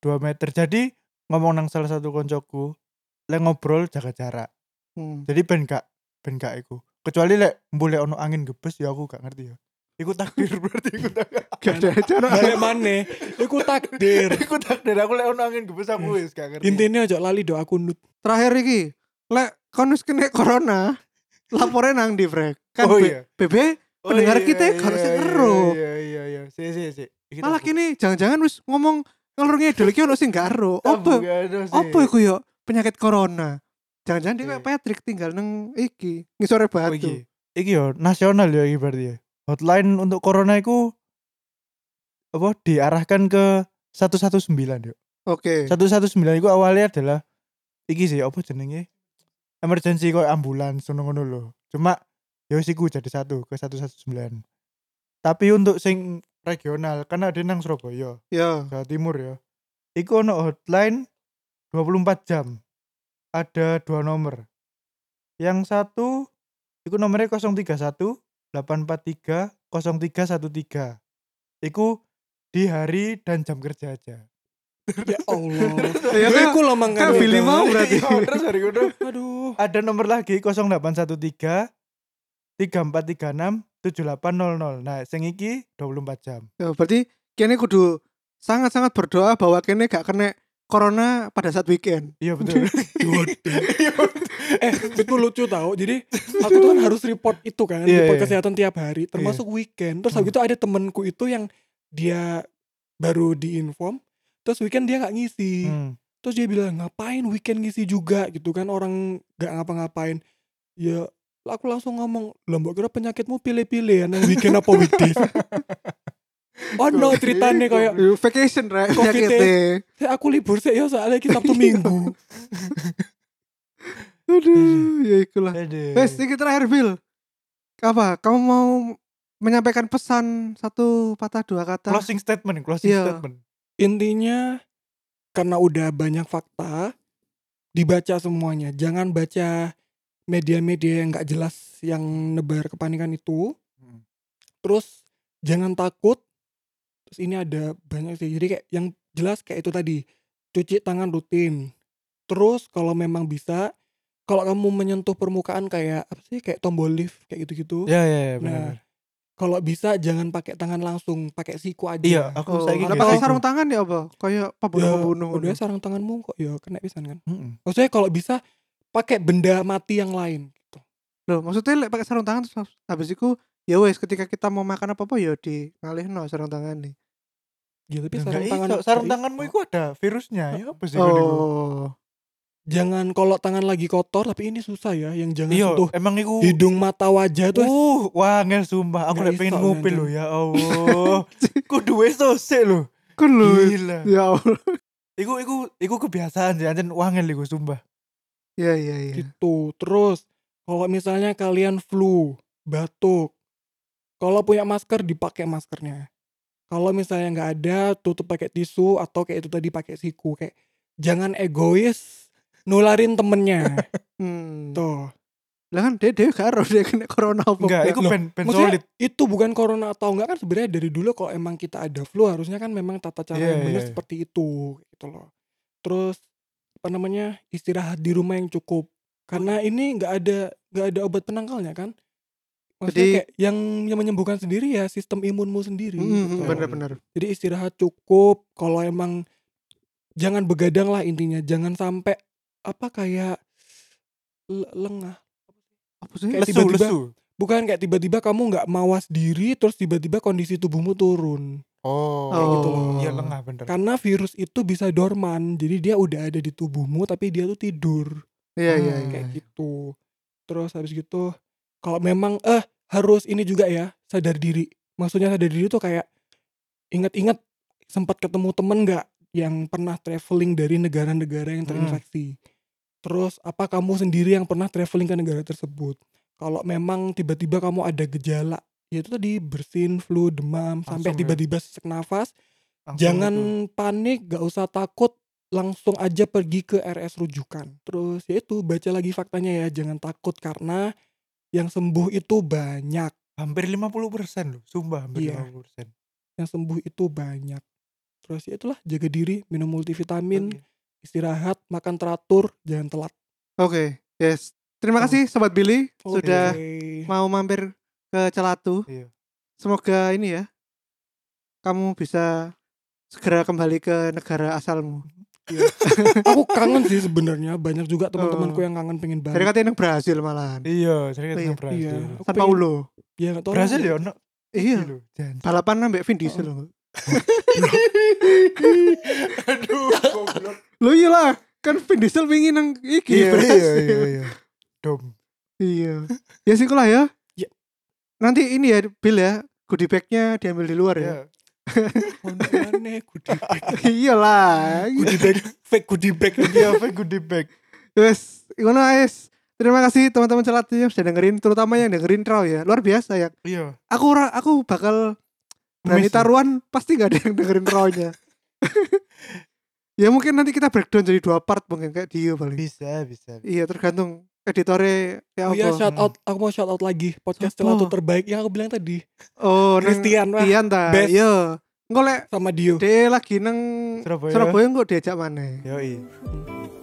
2 meter. Jadi ngomong nang salah satu koncoku, lek ngobrol jaga jarak. Hmm. Jadi ben gak ben gak iku. Kecuali lek mbule ono angin gebes ya aku gak ngerti ya. Iku takdir <laughs> berarti iku takdir. Gak ada cara. Mana? Iku takdir. <laughs> iku takdir aku lek ono angin gebes aku wis gak ngerti. Intinya aja lali doa kunut. Terakhir iki, lek kon wis kena corona, lapornya nang di Frek. Kan oh iya. BB pendengar kita harus iya, ngeru. Iya iya iya. Si si si. Malah kini jangan-jangan wis ngomong ngelur ngidul iki ono sing gak ero. Apa? Apa iku yo? Penyakit corona. Jangan-jangan dia Iya. kayak Patrick tinggal nang iki, ngisore Oh, batu. iki. Iki yo nasional ya iki berarti ya. Hotline untuk corona iku apa diarahkan ke 119 yo. Oke. 119 itu awalnya adalah iki sih apa jenenge emergency kok ambulans ngono ngono lho cuma ya wis iku jadi satu ke 119 tapi untuk sing regional kan ada nang Surabaya Ya. Jawa Timur ya iku ono hotline 24 jam ada dua nomor yang satu iku nomornya 031 843 0313 iku di hari dan jam kerja aja Ya Allah. <laughs> Ya kan- iku lo mangkan. kan Billy mau berarti. Iya, terus hari itu Aduh. ada nomor lagi 0813 3436 7800. Nah, sing iki 24 jam. Ya, berarti kene kudu sangat-sangat berdoa bahwa kene gak kena corona pada saat weekend. Iya betul. <laughs> eh itu lucu tau. Jadi aku tuh kan harus report itu kan Iya, report iya. kesehatan tiap hari. Termasuk weekend. Terus habis itu ada temenku itu yang dia baru diinform terus weekend dia nggak ngisi. Hmm. terus dia bilang ngapain weekend ngisi juga? Gitu kan orang nggak ngapa-ngapain. Ya aku langsung ngomong lah mbak kira penyakitmu pilih-pilih ya weekend apa weekdays <laughs> ono ceritane kayak Yo, vacation rek Covid penyakitnya. "Eh, aku libur sih ya soalnya kita Sabtu <laughs> Minggu. Aduh, ya ikulah. Wes, ini terakhir Bill. Apa? Kamu mau menyampaikan pesan satu patah dua kata? closing statement, closing Iya. statement. Intinya karena udah banyak fakta dibaca semuanya. Jangan baca media-media yang nggak jelas yang nebar kepanikan itu. Hmm. Terus jangan takut. Terus ini ada banyak sih. Jadi kayak yang jelas kayak itu tadi. Cuci tangan rutin. Terus kalau memang bisa kalau kamu menyentuh permukaan kayak apa sih kayak tombol lift kayak gitu-gitu. Ya ya, ya Nah, benar. Kalau bisa jangan pakai tangan langsung, pakai siku aja. Iya, aku Oh, saiki kayak pakai gitu. sarung tangan ya apa? Kayak ya, pembunuh-pembunuh. udah sarung tanganmu kok ya kena pisan kan. Mm-mm. Maksudnya kalau bisa pakai benda mati yang lain gitu. Loh, maksudnya pakai sarung tangan terus habis itu ya wes ketika kita mau makan apa-apa ya di ngalihno sarung tangan nih. Ya tapi Ya, sarung tangan sarung tanganmu itu ada virusnya. Ya apa sih? Oh. jangan kalau tangan lagi kotor tapi ini susah ya yang jangan Iya, sentuh emang iku hidung mata wajah tuh Uh, wangel sumpah. Aku lek pengen ngupil loh ya Allah. <laughs> Kudu wes sosek lho. Kan lho. Gila. Ya Allah. Iku iku iku kebiasaan sih, anjen wangel iku sumpah. Ya ya ya. gitu. Terus kalau misalnya kalian flu, batuk, kalau punya masker dipakai maskernya. Kalau misalnya nggak ada, tutup pakai tisu atau kayak itu tadi pakai siku. Kayak jangan egois nularin temennya. <laughs> Hmm. Tuh. Lah kan dia dia karo dia kena corona apa? Enggak, ben ben Maksudnya solid. itu bukan corona atau enggak kan sebenarnya dari dulu kalau emang kita ada flu harusnya kan memang tata cara Iya, yang benar iya. seperti itu gitu loh. Terus apa namanya istirahat di rumah yang cukup karena ini nggak ada nggak ada obat penangkalnya kan. Maksudnya Jadi- kayak yang yang menyembuhkan sendiri ya sistem imunmu sendiri. Hmm, gitu. bener-bener. Jadi istirahat cukup. Kalau emang jangan begadang lah intinya. Jangan sampai apa kayak le- lengah. Apa sih? Kayak Lesu, tiba-tiba- lesu. Bukan kayak tiba-tiba kamu nggak mawas diri terus tiba-tiba kondisi tubuhmu turun. Oh, Kayak gitu loh. Iya lengah bener. Karena virus itu bisa dorman. Jadi dia udah ada di tubuhmu tapi dia tuh tidur. Iya iya Hmm, iya. Kayak gitu. Terus habis gitu kalau memang eh harus ini juga ya sadar diri. Maksudnya sadar diri tuh kayak ingat-ingat sempat ketemu temen nggak yang pernah traveling dari negara-negara yang Hmm. terinfeksi. Terus apa kamu sendiri yang pernah traveling ke negara tersebut? Kalau memang tiba-tiba kamu ada gejala, ya itu tadi bersin, flu, demam, sampai Langsung ya. tiba-tiba sesak nafas, Langsung jangan itu. panik, gak usah takut, langsung aja pergi ke RS rujukan. Terus ya itu baca lagi faktanya ya, jangan takut karena yang sembuh itu banyak, hampir 50% loh, sumpah hampir Iya. 50%. yang sembuh itu banyak. Terus ya itulah jaga diri, minum multivitamin, Oke. istirahat, makan teratur, jangan telat. Oke, yes. Terima Oh. kasih sobat Billy sudah Oke. mau mampir ke Celatu. Iya. Semoga ini ya kamu bisa segera kembali ke negara asalmu. <laughs> Aku kangen sih sebenarnya, banyak juga teman-temanku Oh. yang kangen pengen balik. katanya yang Brasil malahan. Iya, saya Iya, kata Brasil. Iya, aku San pengen- Paulo. Ya nggak tahu. Brasil lah. ya ono. Iya. Balapan nambah Vin Diesel. loh. <laughs> Aduh, goblok. Lo iya lah, kan Vin Diesel pingin nang iki Iya, iya, iya, iya. Dom. Iya. Ya sih lah ya. Ya. Nanti ini ya Bill ya, goodie bag-nya diambil di luar ya. <laughs> Ya. Aneh goodie bag. Iyalah. Goodie bag, fake goodie bag. Iya, apa goodie bag. Wes, ngono guys. Terima kasih teman-teman celatu yang sudah dengerin, terutama yang dengerin Raw ya. Luar biasa ya. Iya. Aku aku bakal berani ya. taruhan pasti gak ada yang dengerin Raw-nya. <laughs> ya mungkin nanti kita breakdown jadi dua part mungkin kayak Dio paling. Bisa, bisa. Iya tergantung editornya ya Oh iya shout out, aku mau shout out lagi podcast Siapa? celatu terbaik yang aku bilang tadi. Oh, Christian wah Ian ta. best. Iya. Engko lek sama Dio. dia lagi nang Surabaya. Surabaya kok diajak mana? Yoi.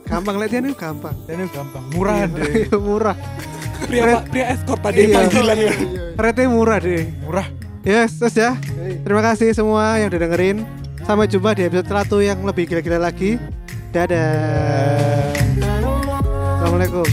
Gampang lek dia nih gampang. Ini gampang, murah Iya, deh. <laughs> iya, murah. Pria pria escort tadi Iya. panggilan ya. Rate murah deh. Murah. Yes, terus ya. Terima kasih semua yang udah dengerin. Sampai jumpa di episode 100 yang lebih gila-gila lagi. Dadah. Assalamualaikum.